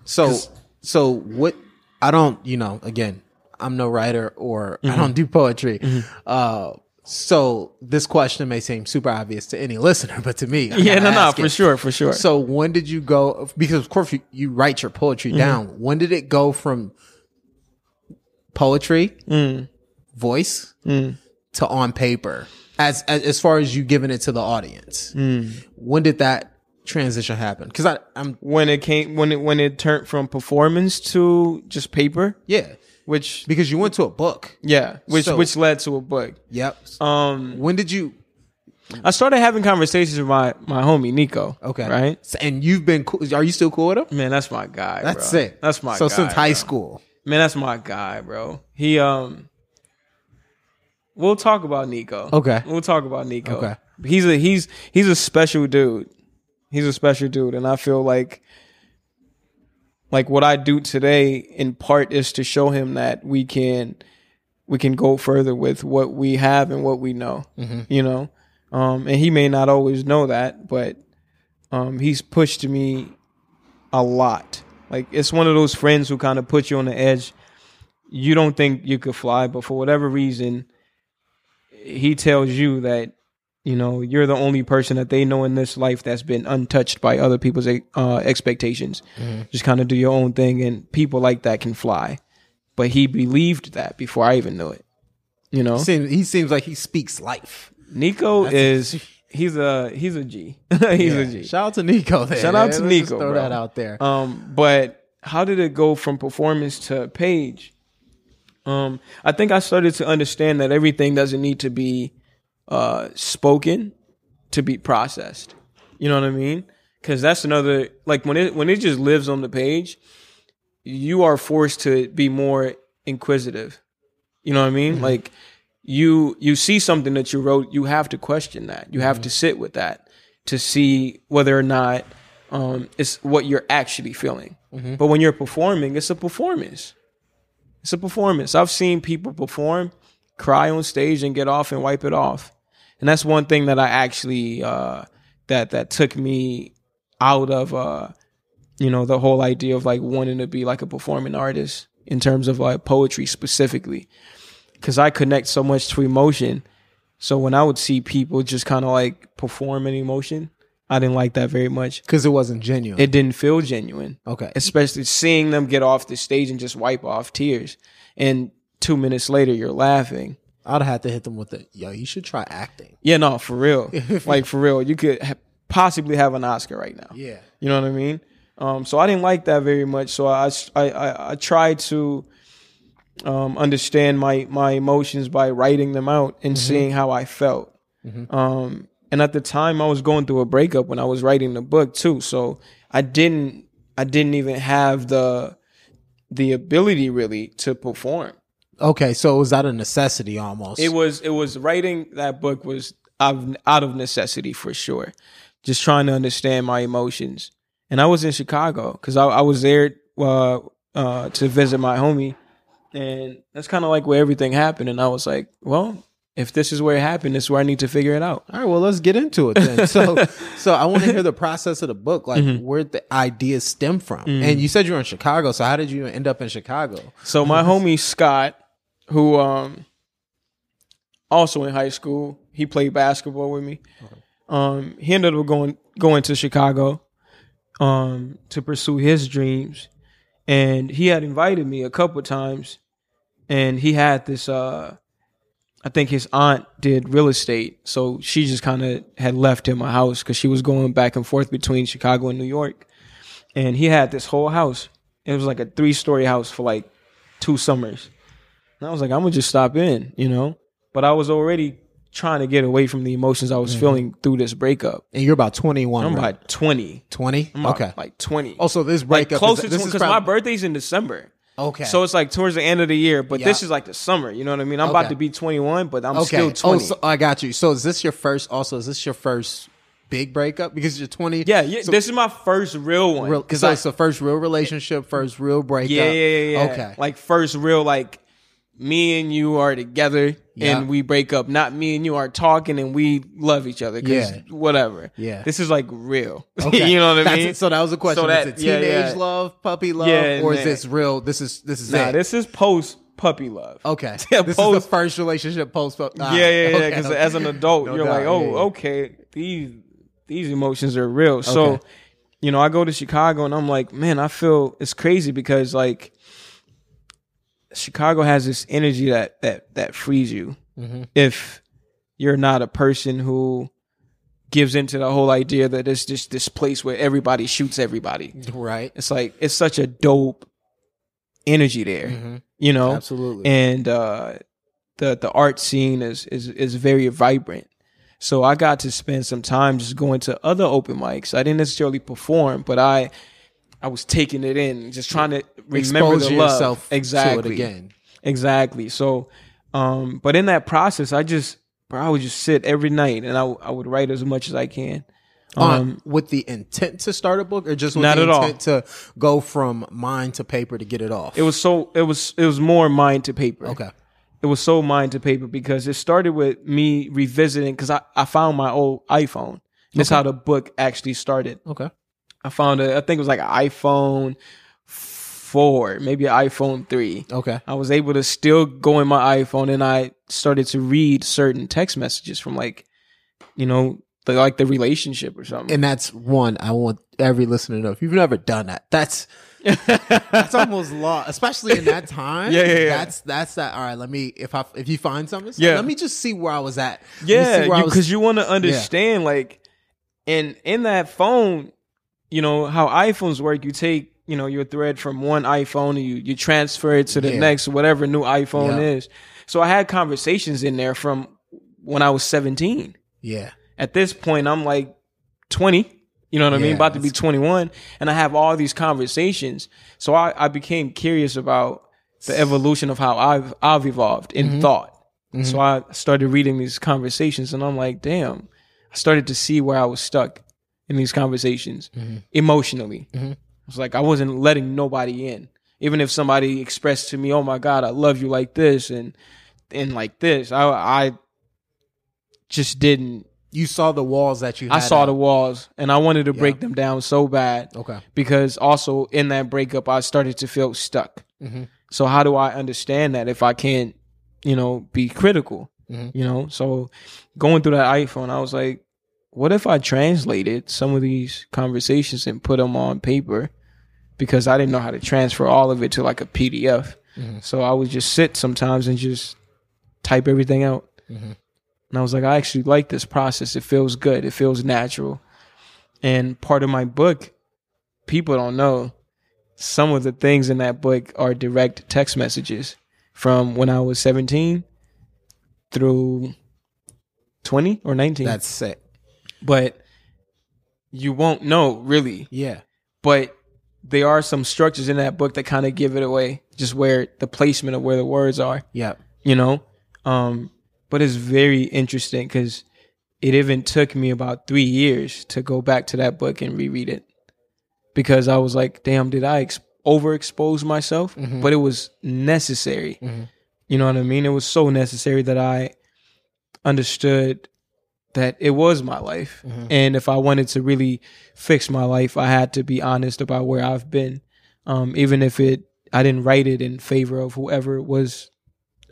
So so what? I don't. You know, again, I'm no writer or
Mm-hmm.
I don't do poetry. Uh, so this question may seem super obvious to any listener, but to me, I
Yeah, no, no, for
it.
sure, for sure.
So when did you go? Because of course you, you write your poetry
Mm-hmm.
down. When did it go from poetry,
Mm.
voice, to on paper? As, as as far as you giving it to the audience,
Mm.
when did that transition happen? Because I I'm
when it came when it when it turned from performance to just paper,
yeah
which
because you went to a book.
yeah, which
So-
which led to a book.
Yep.
Um
when did you?
I started having conversations with my my homie Nico.
Okay.
Right?
So- and you've been cool. Are you still cool with him?
Man, that's my guy.
That's
bro.
it.
That's my
so
guy,
since high
bro.
school.
Man, that's my guy, bro. He um We'll talk about Nico.
Okay.
We'll talk about Nico.
Okay.
He's a he's he's a special dude. He's a special dude and I feel like like what I do today in part is to show him that we can we can go further with what we have and what we know. You know? Um and he may not always know that, but um he's pushed me a lot. Like it's one of those friends who kind of put you on the edge. You don't think you could fly, but for whatever reason, he tells you that you know you're the only person that they know in this life that's been untouched by other people's uh, expectations. Just kind of do your own thing, and people like that can fly. But he believed that before I even knew it. You know,
Seems, he seems like he speaks life.
Nico is he's a he's a G. he's a G.
Shout out to Nico. There.
Shout out
man.
to
Let's just
Nico,
Throw
bro.
that out there.
Um, but how did it go from performance to page? Um, I think I started to understand that everything doesn't need to be uh, spoken to be processed. You know what I mean? Because that's another like when it when it just lives on the page, you are forced to be more inquisitive. You know what I mean? Like you you see something that you wrote, you have to question that. You have to sit with that to see whether or not um, it's what you're actually feeling. But when you're performing, it's a performance. It's a performance. I've seen people perform, cry on stage, and get off and wipe it off. And that's one thing that I actually uh, that that took me out of uh, you know the whole idea of like wanting to be like a performing artist in terms of like poetry specifically, because I connect so much to emotion. So when I would see people just kind of like perform an emotion, I didn't like that very much.
Because it wasn't genuine.
It didn't feel genuine
okay.
especially seeing them get off the stage and just wipe off tears. And two minutes later, you're laughing.
I'd have to hit them with the yo. You should try acting.
Yeah, no, for real. like, for real. You could ha- possibly have an Oscar right now.
Yeah.
You know what I mean? Um, so I didn't like that very much. So I, I, I, I tried to um, understand my, my emotions by writing them out and seeing how I felt. Um, and at the time, I was going through a breakup when I was writing the book too. So I didn't I didn't even have the the ability really to perform.
Okay, so it was that a necessity almost?
It was it was writing that book was out, out of necessity for sure. Just trying to understand my emotions. And I was in Chicago because I, I was there uh, uh, to visit my homie, and that's kind of like where everything happened. And I was like, well, if this is where it happened, this is where I need to figure it out.
All right, well, let's get into it then. So, so I want to hear the process of the book, like
Mm-hmm.
where the ideas stem from. And you said you were in Chicago, so how did you end up in Chicago?
So my homie Scott, who um also in high school, he played basketball with me. Um, he ended up going going to Chicago um to pursue his dreams, and he had invited me a couple times, and he had this uh. I think his aunt did real estate, so she just kind of had left him a house because she was going back and forth between Chicago and New York, and he had this whole house. It was like a three story house for like two summers. And I was like, I'm gonna just stop in, you know. But I was already trying to get away from the emotions I was mm-hmm. feeling through this breakup.
And you're about 21,
I'm
right?
about 20.
20?
I'm
Okay.
like 20.
Also, this
like
breakup
closer
is,
to
this is
because my birthday's in December.
Okay.
So it's like towards the end of the year, but this is like the summer. You know what I mean? I'm about to be 21, but I'm
okay.
still 20.
Oh, so I got you. So is this your first? Also, is this your first big breakup? Because you're 20.
yeah, yeah.
So,
this is my first real one. Because
so
I,
it's the first real relationship, first real breakup.
yeah, yeah, yeah, yeah.
Okay.
Like first real, like me and you are together
Yeah.
and we break up. Not me and you are talking and we love each other.
Yeah.
whatever.
Yeah.
This is like real.
Okay.
you know what I mean?
it. So that was a question.
So that-
is it
yeah,
teenage
yeah.
love, puppy love,
Yeah,
or is
man.
this real? This is this is
nah,
it.
this is post puppy love.
Okay.
Yeah,
this is
post-
the first relationship post. Ah,
yeah, yeah, yeah. Because
okay,
as an adult,
No
you're
doubt,
like, oh,
yeah, yeah.
okay, these these emotions are real. So, you know, I go to Chicago and I'm like, man, I feel it's crazy because like Chicago has this energy that that that frees you
Mm-hmm.
if you're not a person who gives into the whole idea that it's just this place where everybody shoots everybody.
Right.
It's like it's such a dope energy there, you know.
Absolutely.
And uh, the the art scene is is is very vibrant. So I got to spend some time just going to other open mics. I didn't necessarily perform, but I I was taking it in, just trying to remember
Expose
the love.
yourself
exactly
to it again.
Exactly. So, um, but in that process, I just, bro, I would just sit every night and I, I would write as much as I can. Um,
Um, with the intent to start a book, or just with
Not
the
at all.
to go from mind to paper to get it off.
it was so, it was, it was more mind to paper.
okay.
It was so mind to paper because it started with me revisiting because I, I found my old iPhone. And That's how the book actually started.
Okay.
I found it, I think it was like an iPhone 4, maybe an iPhone 3.
Okay.
I was able to still go in my iPhone and I started to read certain text messages from like, you know, the, like the relationship or something.
And that's one I want every listener to know. If you've never done that, that's that's almost law, especially in that time.
Yeah, yeah, yeah.
That's that's that. All right, let me if I if you find something,
Yeah.
let me just see where I was at. Let
yeah,
where I was-
because you, want to understand like, and in that phone, you know how iPhones work. You take you know your thread from one iPhone and you you transfer it to the
Yeah.
next whatever new iPhone
Yeah.
is. So I had conversations in there from when I was seventeen.
yeah,
at this point I'm like 20, you know what I mean? About to be 21 and I have all these conversations. So I, I became curious about the evolution of how I've, I've evolved in
Mm-hmm.
thought. So I started reading these conversations and I'm like, damn, I started to see where I was stuck in these conversations
Mm-hmm.
emotionally. It's like I wasn't letting nobody in. Even if somebody expressed to me, "Oh my God, I love you like this," and and like this, I I just didn't
you saw the walls that you. Had
I saw
up.
the walls and I wanted to break them down so bad.
Okay.
Because also in that breakup, I started to feel stuck.
Mm-hmm.
So how do I understand that if I can't, you know, be critical?
Mhm.
You know, so going through that iPhone, I was like, what if I translated some of these conversations and put them on paper? Because I didn't know how to transfer all of it to like a PDF.
Mm-hmm.
So I would just sit sometimes and just type everything out.
Mm-hmm.
And I was like, I actually like this process. It feels good. It feels natural. And part of my book, people don't know, some of the things in that book are direct text messages from when I was 17 through 20 or 19.
That's sick.
But you won't know really.
Yeah.
But there are some structures in that book that kind of give it away, just where the placement of where the words are,
Yeah.
you know. Um, but it's very interesting because it even took me about three years to go back to that book and reread it because I was like, damn, did I ex- overexpose myself? But it was necessary. You know what I mean? It was so necessary that I understood that it was my life. And if I wanted to really fix my life, I had to be honest about where I've been. Um, even if it, I didn't write it in favor of whoever was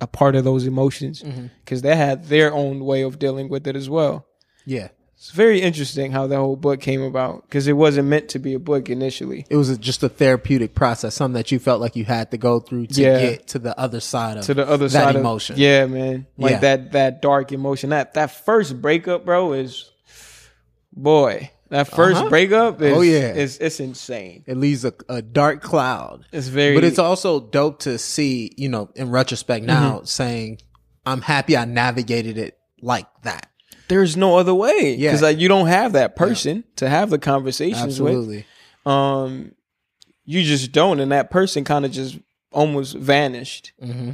a part of those emotions because they had their own way of dealing with it as well.
Yeah.
It's very interesting how the whole book came about because it wasn't meant to be a book initially.
It was a, just a therapeutic process, something that you felt like you had to go through to
Yeah.
get to the other side of
to the other
that
side
emotion.
Of, yeah, man. Like
Yeah.
that that dark emotion. That that first breakup, bro, is boy. That 1st
Uh-huh.
breakup is
Oh, yeah.
is it's insane.
It leaves a, a dark cloud.
It's very
But it's also dope to see, you know, in retrospect now,
Mm-hmm.
saying, I'm happy I navigated it like that.
There's no other way.
Yeah.
Because like you don't have that person to have the conversations with. Um you just don't, and that person kind of just almost vanished.
Mm-hmm.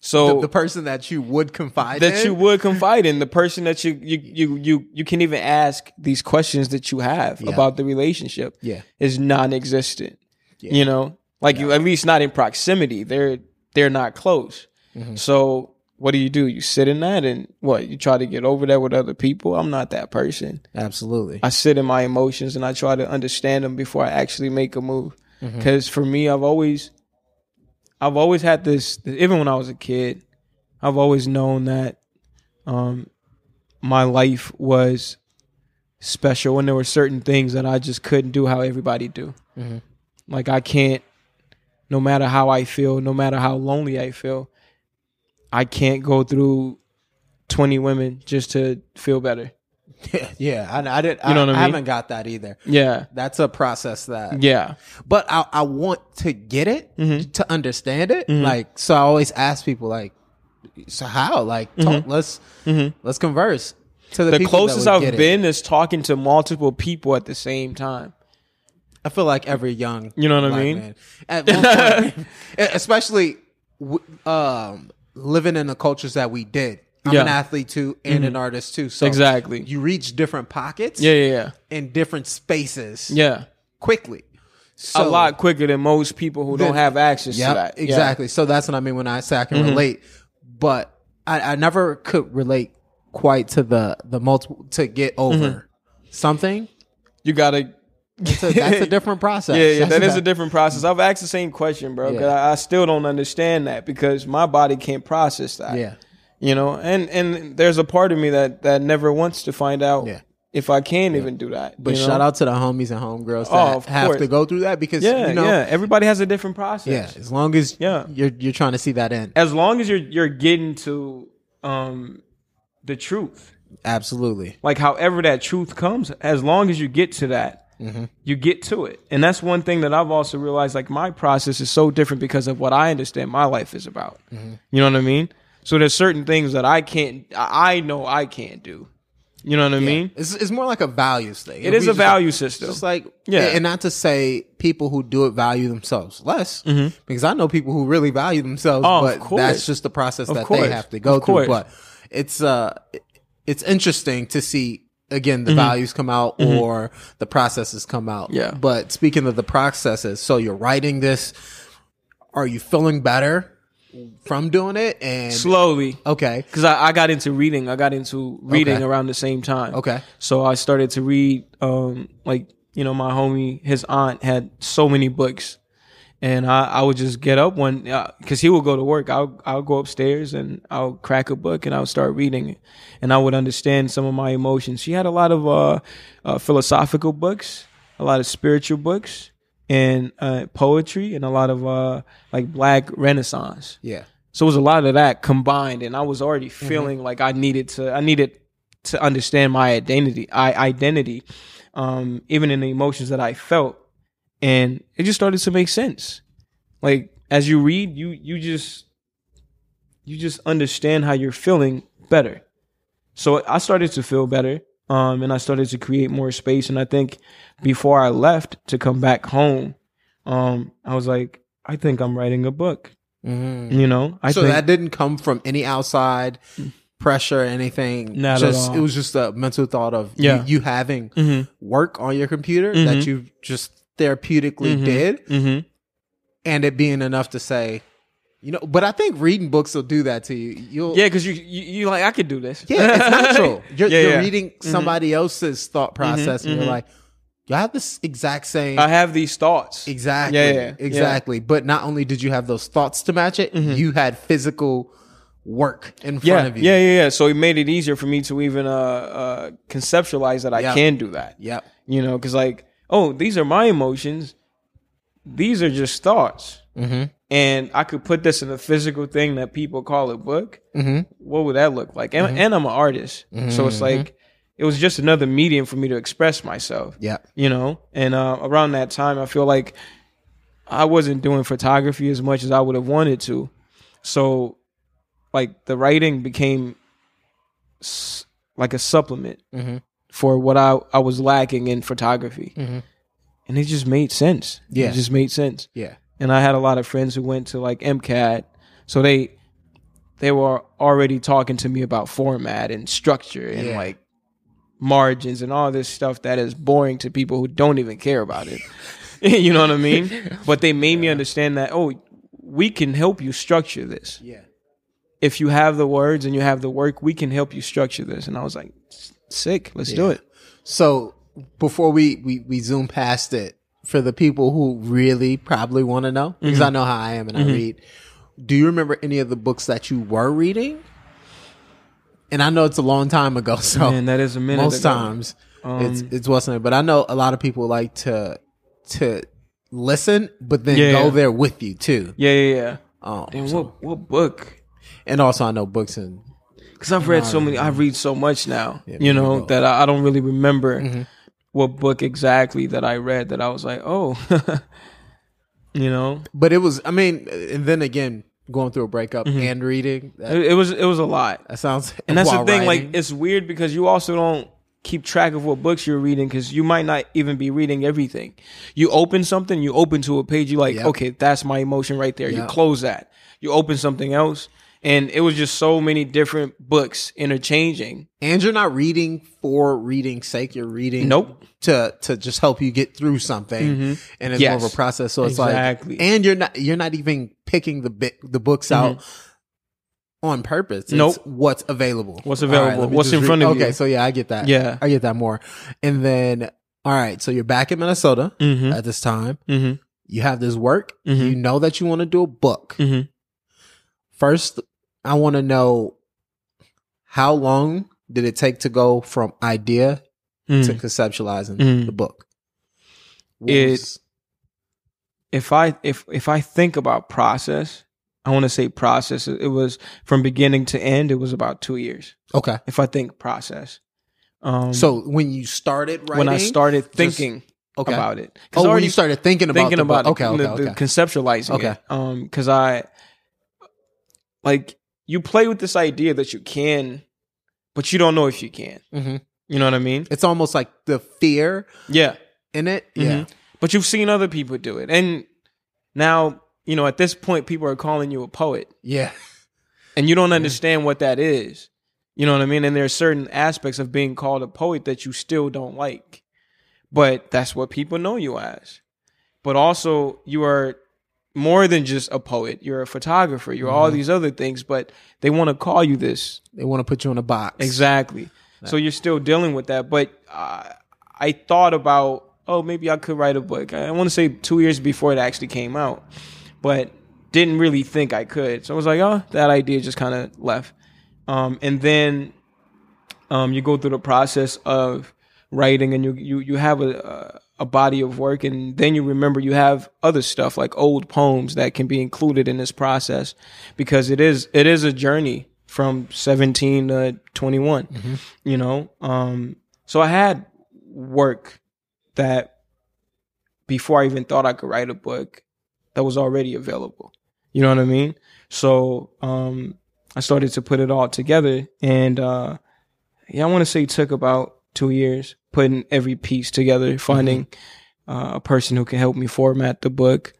So
The, the person that you would confide
that
in,
you would confide in the person that you you you you you can even ask these questions that you have
Yeah.
about the relationship
Yeah.
is non-existent
Yeah.
you know like you at least not in proximity they're they're not close
Mm-hmm.
so what do you do you sit in that and what you try to get over that with other people i'm not that person
Absolutely.
i sit in my emotions and i try to understand them before i actually make a move
Mm-hmm.
because for me i've always i've always had this even when i was a kid i've always known that um my life was special and there were certain things that i just couldn't do how everybody do
Mm-hmm.
like i can't no matter how i feel no matter how lonely i feel i can't go through 20 women just to feel better
yeah. I, I didn't,
You know
I,
what I mean?
I haven't got that either.
yeah
That's a process that,
yeah
but I, I want to get it
Mm-hmm.
to understand it. Like, so I always ask people like, so how? Like, talk, let's, let's converse to the,
Mm-hmm. the closest I've been is talking to multiple people at the same time.
I feel like every young,
You know what I mean?
man, at point, especially um, living in the cultures that we did. I'm
Yeah.
an athlete too, and an artist too. So
Exactly.
you reach different pockets,
Yeah, yeah, yeah.
in different spaces,
Yeah.
quickly.
a lot quicker than most people who don't have access
Yep,
to that. Yeah. Mm-hmm.
exactly. So that's what I mean when I say I can relate. But I, I never could relate quite to the the multiple to get over
Mm-hmm.
something.
You gotta.
It's a, that's a different process.
Yeah, yeah,
That's
that is a different process. I've asked the same question, bro. 'cause
Yeah.
I, I still don't understand that because my body can't process that.
Yeah.
you know, and and there's a part of me that that never wants to find out
Yeah.
if I can even do that.
But
you know?
shout out to the homies and homegirls
Oh,
that
of
have
course.
to go through that because
Yeah,
you know
yeah. Everybody has a different process.
yeah, as long as
Yeah.
you're you're trying to see that end.
As long as you're you're getting to um the truth.
Absolutely.
like however that truth comes as long as you get to that you get to it. And that's one thing that i've also realized like my process is so different because of what i understand my life is about. You know what i mean? So there's certain things that i can't i know i can't do. You know what i mean?
It's it's more like a values thing.
it is a value system.
It's like
Yeah.
and not to say people who do it value themselves less, because I know people who really value themselves,
Mm-hmm. Oh, of
but that's just the process that
course.
they have to go
Of
through. But it's uh, it's interesting to see again
Mm-hmm.
the values come out or the processes come out.
Yeah.
But speaking of the processes, so you're writing this. Are you feeling better from doing it? And
slowly
okay,
because I, I got into reading i got into reading
Okay.
around the same time
Okay.
so i started to read um like you know my homie his aunt had so many books and I, I would just get up one because he would go to work. I'll I'll go upstairs and I'll crack a book and I'll start reading it, and I would understand some of my emotions. She had a lot of uh, uh, philosophical books, a lot of spiritual books, and uh, poetry, and a lot of uh, like Black Renaissance.
yeah,
So it was a lot of that combined, and I was already feeling like I needed to. I needed to understand my identity. I identity, um, even in the emotions that I felt, and it just started to make sense. Like as you read, you you just you just understand how you're feeling better. So I started to feel better, um, and I started to create more space. And I think before I left to come back home, um, I was like, I think I'm writing a book.
Mhm.
You know, I
so
think
that didn't come from any outside pressure or anything.
Not at
just
all.
it was just a mental thought of
Yeah.
you, you having
Mhm.
work on your computer that
Mhm.
you just therapeutically
Mhm.
did
Mhm.
and it being enough to say you know but i think reading books will do that to you you'll
Yeah, because you, you you like I could do this.
yeah it's natural you're,
Yeah,
you're
yeah.
reading somebody else's thought process and you're like you have this exact same
I have these thoughts.
exactly
Yeah, yeah, yeah.
exactly but not only did you have those thoughts to match it you had physical work in front
Yeah,
of you
yeah, yeah, yeah. So it made it easier for me to even uh, uh, conceptualize that I
Yeah.
can do that.
Yeah.
You know, because like, oh, these are my emotions. These are just thoughts,
mm-hmm.
and I could put this in a physical thing that people call a book.
Mm-hmm.
What would that look like? And, and I'm an artist, so it's like it was just another medium for me to express myself.
Yeah,
you know and uh, around that time i feel like i wasn't doing photography as much as i would have wanted to so like the writing became s- like a supplement
Mhm.
For what I, I was lacking in photography.
Mhm.
and it just made sense.
Yeah.
it just made sense.
Yeah.
And i had a lot of friends who went to like mcad so they they were already talking to me about format and structure and
Yeah.
like margins and all this stuff that is boring to people who don't even care about it. You know what i mean? But they made me understand that oh we can help you structure this.
Yeah.
If you have the words and you have the work we can help you structure this. And i was like sick let's do it
So before we, we, we zoom past it, for the people who really probably want to know, because
Mm-hmm.
I know how I am and I read, do you remember any of the books that you were reading? And I know it's a long time ago, so
Man, that is a minute
most
ago.
times it's
Um,
it's wasn't it. But I know a lot of people like to to listen, but then
Yeah,
go
yeah.
there with you too.
yeah yeah yeah
Um,
and
so-
what what book
and also I know books and
Because I've read so many, I read so much now,
Yeah,
you know, that I, I don't really remember
Mhm.
what book exactly that I read that I was like, oh, you know,
but it was I mean, and then again, going through a breakup
Mm-hmm.
and reading that,
it, it was it was a lot,
that sounds
and that's the thing.
writing.
Like, it's weird because you also don't keep track of what books you're reading because you might not even be reading everything. You open something, you open to a page, you like,
Yep.
okay, that's my emotion right there. You close that, you open something else. And it was just so many different books interchanging.
and you're not reading for reading's sake. You're reading
Nope.
to to just help you get through something, and it's more of
Mm-hmm.
A process. So it's
Exactly.
like, and you're not you're not even picking the bit the books out on purpose. It's
Mm-hmm. Nope.
what's available.
What's available.
me
What's in front of you.
Okay, so yeah, I get that.
Yeah.
I get that more. And then, all right, so you're back in Minnesota
Mm-hmm.
at this time.
Mm-hmm.
You have this work.
Mhm.
You know that you want to do a book.
Mm-hmm.
First, I want to know how long did it take to go from idea to
Mm.
conceptualizing
Mhm.
the book?
It- If I if if I think about process, I want to say process. It was from beginning to end. It was about two years.
okay.
If I think process, um,
So when you started writing,
when I started thinking
okay.
about it,
oh, when you started thinking about
thinking
the
about it,
okay,
the-
okay,
the conceptualizing
Okay.
it, um, because I like you play with this idea that you can, but you don't know if you can.
Mhm.
You know what I mean?
It's almost like the fear
Yeah.
in it. Yeah.
Mhm. But you've seen other people do it. And now, you know, at this point, people are calling you a poet
Yeah.
and you don't understand what that is. You know what I mean? And there are certain aspects of being called a poet that you still don't like. But that's what people know you as. But also, you are more than just a poet. You're a photographer. You're all these other things, but they want to call you this.
They want to put you in a box.
Exactly. So you're still dealing with that. But uh, I thought about, oh, maybe I could write a book. I want to say two years before it actually came out, but didn't really think I could. So I was like, oh, that idea just kind of left. Um, and then um, you go through the process of writing, and you you you have a a body of work, and then you remember you have other stuff like old poems that can be included in this process because it is it is a journey from 17 to 21 you know? Um so i had work that before i even thought i could write a book that was already available. You know what i mean? So um i started to put it all together and uh yeah i want to say it took about two years putting every piece together finding uh, a person who can help me format the book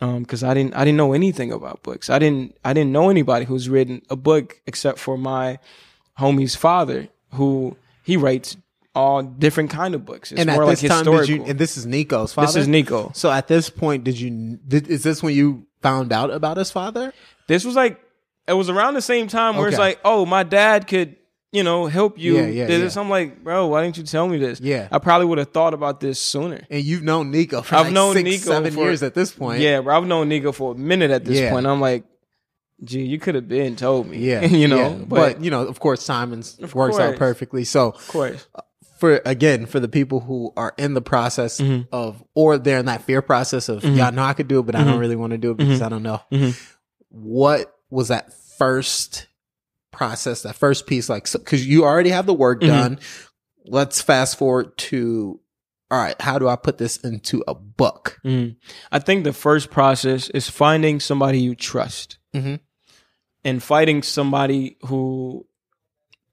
because I didn't I didn't know anything about books. I didn't I didn't know anybody who's written a book except for my homie's father, who he writes all different kind of books. It's
and at
more
this
like
time, did
historical.
you? And this is Nico's father.
this is Nico.
So at this point, did you? Did, is this when you found out about his father?
This was like it was around the same time where it's like, oh, my dad could, you know, help you.
Yeah, yeah,
this.
yeah.
I'm like, bro, why didn't you tell me this?
Yeah.
I probably would have thought about this sooner.
And you've known Nico for
I've
like
known
six,
Nico
seven
for-
years at this point.
Yeah, bro, I've known Nico for a minute at this
Yeah.
point. I'm like, gee, you could have been told me.
yeah,
you know,
yeah.
but,
But, you know, of course, Simon's works out perfectly. So
of course,
for again, for the people who are in the process
Mm-hmm.
of, or they're in that fear process of, yeah, I know I could do it, but I
Mm-hmm.
don't really want to do it because I don't know. What was that first process, that first piece? Like, so, because you already have the work
Mm-hmm.
done. Let's fast forward to, all right, how do I put this into a book?
Mhm. I think the first process is finding somebody you trust
Mhm.
and finding somebody who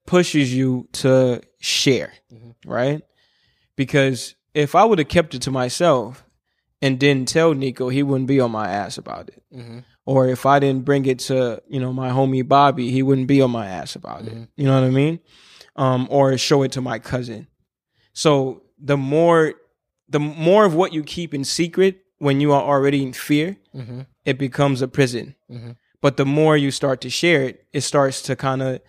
pushes you to share, right? Because if I would have kept it to myself and didn't tell Nico, he wouldn't be on my ass about it. Or if I didn't bring it to, you know, my homie Bobby, he wouldn't be on my ass about it. Mm-hmm. You know what I mean? Um, or show it to my cousin. So the more the more of what you keep in secret when you are already in fear, mm-hmm. it becomes a prison. Mm-hmm. But the more you start to share it, it starts to kind of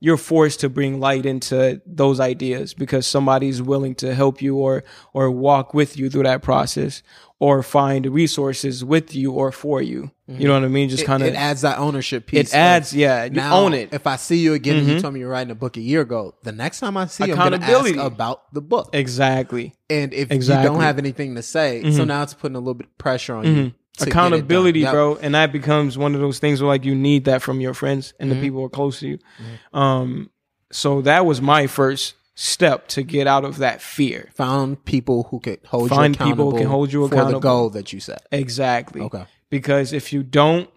you're forced to bring light into those ideas because somebody's willing to help you or or walk with you through that process or find resources with you or for you. You know what I mean? Just kind of
it adds that ownership piece.
it adds, yeah, you
now,
own it. Mm-hmm.
If I see you again, and you told me you're writing a book a year ago. The next time I see you, I'm going to ask about the book.
exactly.
And if you
Exactly. Mm-hmm.
don't have anything to say, so now it's putting a little bit of pressure on you. get
accountability,
Yep.
bro, and that becomes one of those things where like you need that from your friends and
Mm-hmm.
the people who are close to you. Um, so that was my first step to get out of that fear.
Found people who could hold
Find
you
people who can hold you accountable
for the goal that you set.
Exactly.
Okay.
Because if you don't,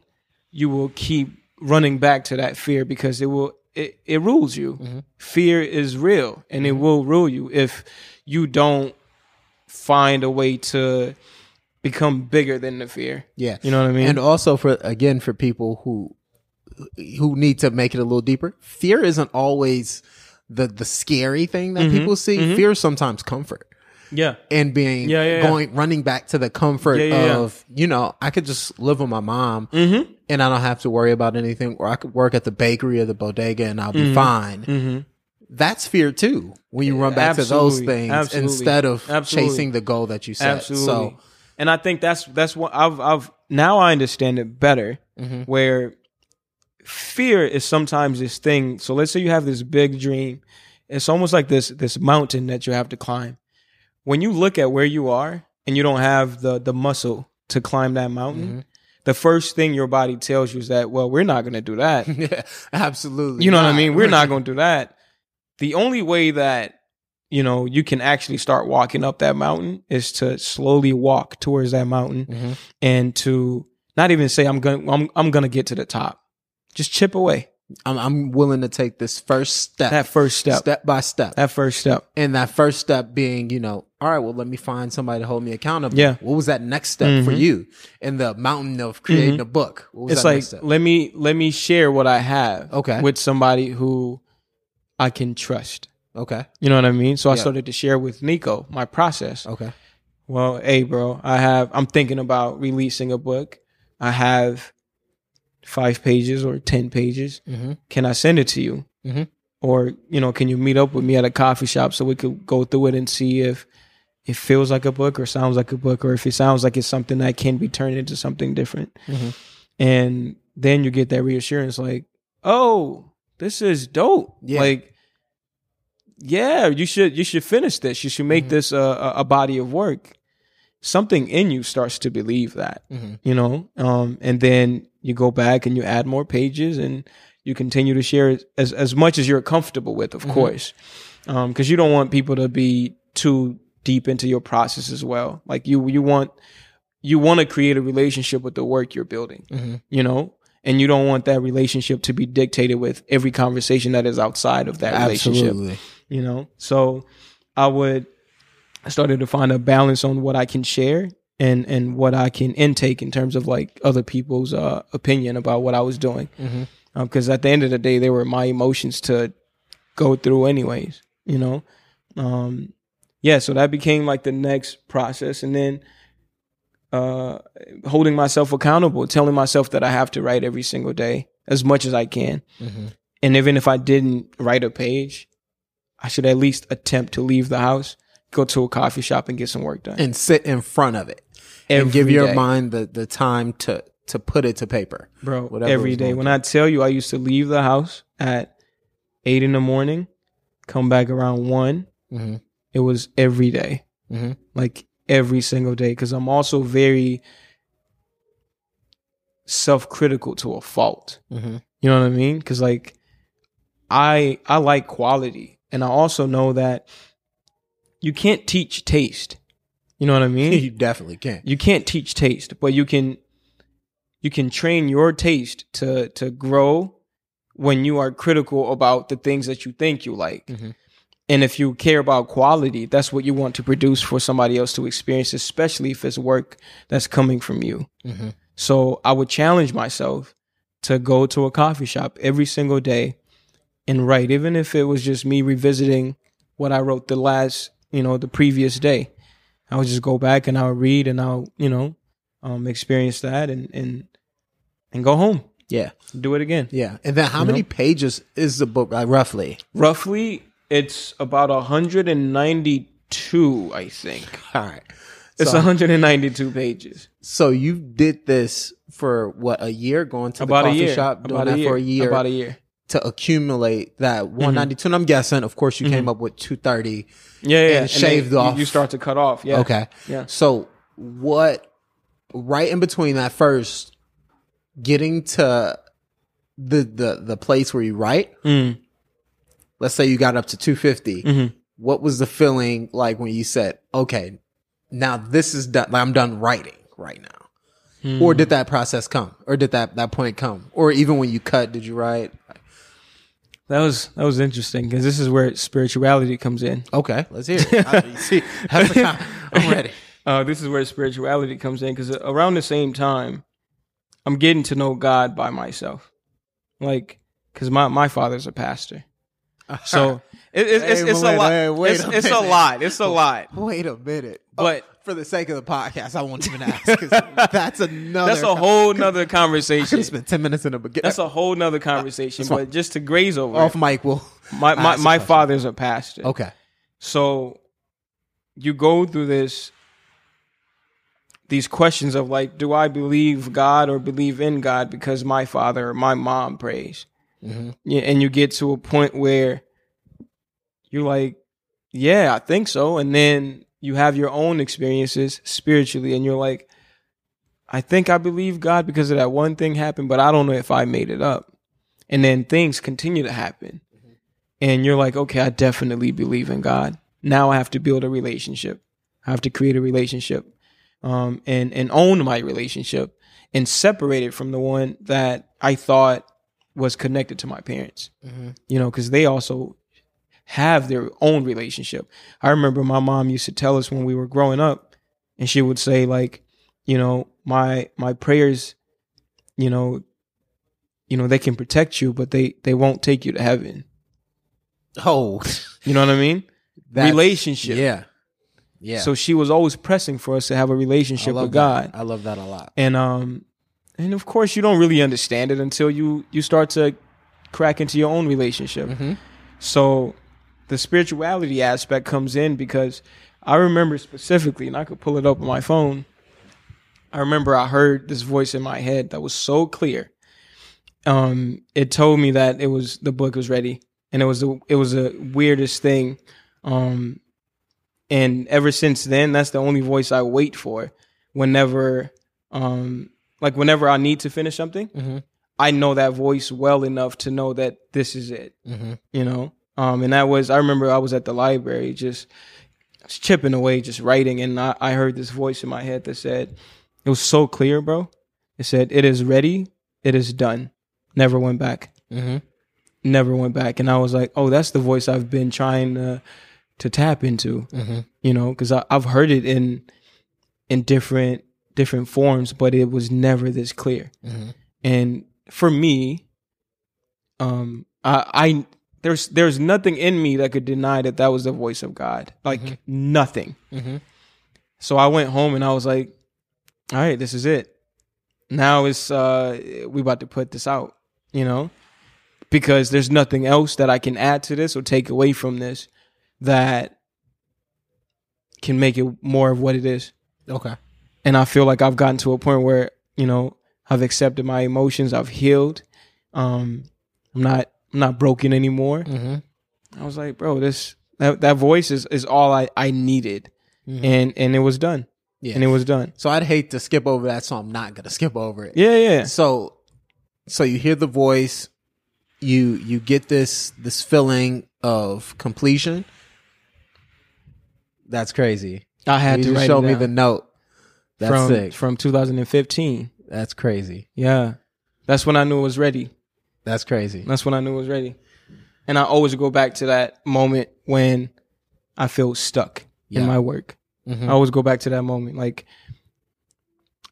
you will keep running back to that fear because it will it, it rules you.
Mm-hmm.
Fear is real and it will rule you if you don't find a way to become bigger than the fear.
Yeah.
You know what I mean?
And also for again for people who who need to make it a little deeper, fear isn't always the the scary thing that
Mm-hmm.
people see. Fear is sometimes comfort.
yeah.
and being
Yeah, yeah, yeah.
going running back to the comfort of you know I could just live with my mom
Mm-hmm.
and I don't have to worry about anything or I could work at the bakery or the bodega and I'll be fine.
Mm-hmm.
That's fear too when you run back to those things
Absolutely.
instead of
Absolutely.
chasing the goal that you set.
Absolutely.
So
and I think that's that's what I've I've now I understand it better
Mm-hmm.
where fear is sometimes this thing. So let's say you have this big dream. It's almost like this this mountain that you have to climb. When you look at where you are and you don't have the the muscle to climb that mountain,
Mm-hmm.
the first thing your body tells you is that, well, we're not going to do that.
yeah, absolutely.
You know what I mean? We're not going to do that. The only way that you know you can actually start walking up that mountain is to slowly walk towards that mountain
Mhm.
and to not even say I'm going I'm I'm going to get to the top. Just chip away
I'm, I'm willing to take this first step,
that first step.
step by step,
That first step.
and that first step being, you know, all right, well, let me find somebody to hold me accountable.
Yeah.
What was that next step for
Mhm.
you in the mountain of creating a book? What was
It's
that
like
next step?
let me let me share what I have
Okay.
with somebody who I can trust.
Okay.
You know what I mean? So I started to share with Nico my process.
Okay.
Well, hey, bro, I have. I'm thinking about releasing a book. I have five pages or ten pages.
Mm-hmm.
Can I send it to you?
Mhm.
Or you know, can you meet up with me at a coffee shop so we could go through it and see if it feels like a book or sounds like a book, or if it sounds like it's something that can be turned into something different.
Mhm.
And then you get that reassurance, like, oh, this is dope.
Yeah.
Like, yeah, you should you should finish this. You should make
Mhm.
this a, a, a body of work. Something in you starts to believe that,
Mm-hmm.
you know, um, and then you go back and you add more pages and you continue to share as as much as you're comfortable with, of
Mhm.
course, because you don't want people to be too deep into your process as well. Like you you want you want to create a relationship with the work you're building,
Mm-hmm.
you know, and you don't want that relationship to be dictated with every conversation that is outside of that relationship
Absolutely.
you know so i would I started to find a balance on what I can share and and what I can intake in terms of like other people's uh, opinion about what I was doing. Because at the end of the day, they were my emotions to go through, anyways. You know, um, yeah. So that became like the next process, and then uh, holding myself accountable, telling myself that I have to write every single day as much as I can, and even if I didn't write a page, I should at least attempt to leave the house, go to a coffee shop, and get some work done.
And sit in front of it and give your
day.
mind the, the time to to put it to paper.
bro.
Whatever
every
was
When I tell you, I used to leave the house at eight in the morning, come back around one.
Mm-hmm.
It was every day,
Mm-hmm.
like every single day. Because I'm also very self-critical to a fault.
Mm-hmm.
You know what I mean? Because like I I like quality, and I also know that you can't teach taste. You know what I mean?
you definitely can't.
you can't teach taste, but you can you can train your taste to to grow when you are critical about the things that you think you like.
Mhm.
And if you care about quality, that's what you want to produce for somebody else to experience, especially if it's work that's coming from you.
Mm-hmm.
So I would challenge myself to go to a coffee shop every single day and write, even if it was just me revisiting what I wrote the last, you know, the previous day. I would just go back and I'll read and I'll, you know, um, experience that and and and go home,
Yeah,
do it again.
yeah. And then how
You
many
know?
pages is the book? Like roughly.
Roughly, it's about 192, I think.
All right.
It's
So-
192 pages.
So you did this for what a year, going to the
About a
coffee
year.
shop, doing
About
that for a year
About a year.
To accumulate that 192. And I'm guessing, of course, you came up with 230.
Yeah, yeah.
And
then
shaved off.
You start to cut off. Yeah.
Okay.
Yeah.
So what? Right in between that first, getting to the the the place where you write.
Mm.
Let's say you got up to 250.
Mhm.
What was the feeling like when you said, "Okay, now this is done. Like, I'm done writing right now."
Hmm.
Or did that process come? Or did that that point come? Or even when you cut, did you write?
That was that was interesting because this is where spirituality comes in.
Okay, let's hear it. I, see, I'm ready.
Uh, this is where spirituality comes in because around the same time, I'm getting to know God by myself, like because my my father's a pastor, so it, it's it's,
Hey,
it's a
wait,
lot.
hey, wait
it's,
a
it's a lot. It's a lot.
Wait a minute.
But-
for the sake of the podcast, I won't even ask. 'cause that's another.
That's a whole nother
could
conversation.
spend ten minutes in the beginning.
That's a whole nother conversation. But just to graze over,
off
it,
mic. Will
my my,
ask a
my
question.
father's a pastor.
okay.
So you go through this these questions of like, do I believe God or believe in God because my father or my mom prays?
Mhm.
Yeah, and you get to a point where you're like, yeah, I think so, and then you have your own experiences spiritually, and you're like, I think I believe God because of that one thing happened, but I don't know if I made it up. And then things continue to happen, and you're like, okay, I definitely believe in God. Now I have to build a relationship. I have to create a relationship, um, and and own my relationship, and separate it from the one that I thought was connected to my parents. You know, because they also have their own relationship. I remember my mom used to tell us when we were growing up, and she would say like, you know, my my prayers, you know, you know, they can protect you, but they they won't take you to heaven.
Oh,
You know what I mean?
that's-
Relationship.
Yeah. Yeah.
So she was always pressing for us to have a relationship with God.
I love that a lot.
and um and of course you don't really understand it until you you start to crack into your own relationship
Mhm.
so the spirituality aspect comes in because i remember specifically and i could pull it up on my phone i remember i heard this voice in my head that was so clear um it told me that it was the book was ready and it was the it was the weirdest thing um and ever since then that's the only voice i wait for whenever um like whenever i need to finish something
Mhm.
i know that voice well enough to know that this is it
Mhm.
you know um and that was i remember i was at the library just chipping away just writing and I, I heard this voice in my head that said it was so clear bro it said it is ready it is done never went back
Mhm.
never went back and i was like oh that's the voice i've been trying to to tap into.
Mm-hmm.
You know, because I've heard it in in different different forms, but it was never this clear.
Mm-hmm.
And for me, um, I, I there's there's nothing in me that could deny that that was the voice of God. Like
Mhm.
nothing.
Mm-hmm.
So I went home and I was like, all right, this is it. Now it's uh we about to put this out, you know? Because there's nothing else that I can add to this or take away from this that can make it more of what it is.
Okay.
And I feel like I've gotten to a point where, you know, I've accepted my emotions, I've healed. Um I'm not I'm not broken anymore.
Mm-hmm.
I was like, bro, this that, that voice is, is all I, I needed.
Mhm.
And and it was done.
Yeah.
And it was done.
so I'd hate to skip over that, so I'm not gonna skip over it.
Yeah, yeah.
So, so you hear the voice, you you get this this feeling of completion. That's crazy.
I had
you
to
just show me the note. That's
from
sick.
from 2015.
That's crazy.
Yeah, that's when I knew it was ready.
That's crazy.
That's when I knew it was ready. And I always go back to that moment when I feel stuck
Yeah.
in my work.
Mhm.
I always go back to that moment. Like,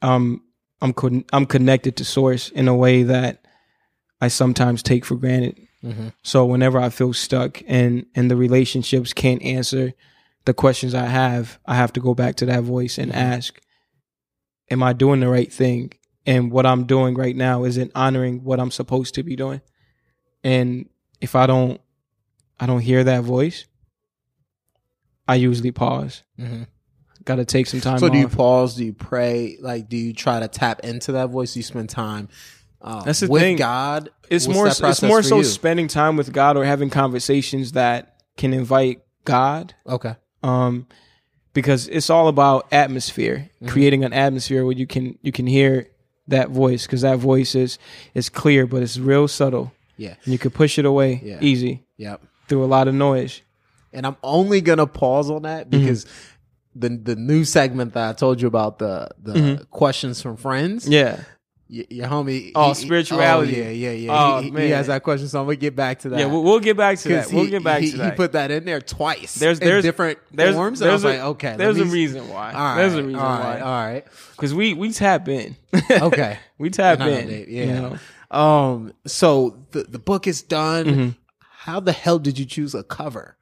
um, I'm con- I'm connected to source in a way that I sometimes take for granted.
Mhm.
So whenever I feel stuck and and the relationships can't answer the questions I have, I have to go back to that voice and
Mhm.
ask, "Am I doing the right thing?" And what I'm doing right now isn't honoring what I'm supposed to be doing. And if I don't, I don't hear that voice. I usually pause.
Mhm.
Got to take some time.
So do you
off.
pause? Do you pray? Like, do you try to tap into that voice? Do you spend time uh,
That's the
with
thing.
God?
it's more it's more so
you?
spending time with God or having conversations that can invite God
okay.
um because it's all about atmosphere
Mhm.
creating an atmosphere where you can you can hear that voice because that voice is is clear but it's real subtle
Yeah.
and you can push it away
Yeah.
easy
Yep.
through a lot of noise
And I'm only gonna pause on that
Mm-hmm.
because the the new segment that I told you about the the
Mhm.
questions from friends.
yeah
your homie.
Oh,
he-
spirituality.
oh, yeah, yeah, yeah.
Oh,
he, he- he has that question, so I'm gonna get back to that.
yeah we'll, we'll get back to that we'll get back to that
He put that in there twice.
There's-
in
there's-
different
there's
forms.
there's
was
a,
like, okay,
there's a reason why
All right,
there's a reason
all right,
why
all right.
because we we tap in
Okay.
we tap
I know,
in you
yeah.
know?
Um. So the the book is done.
Mhm.
How the hell did you choose a cover?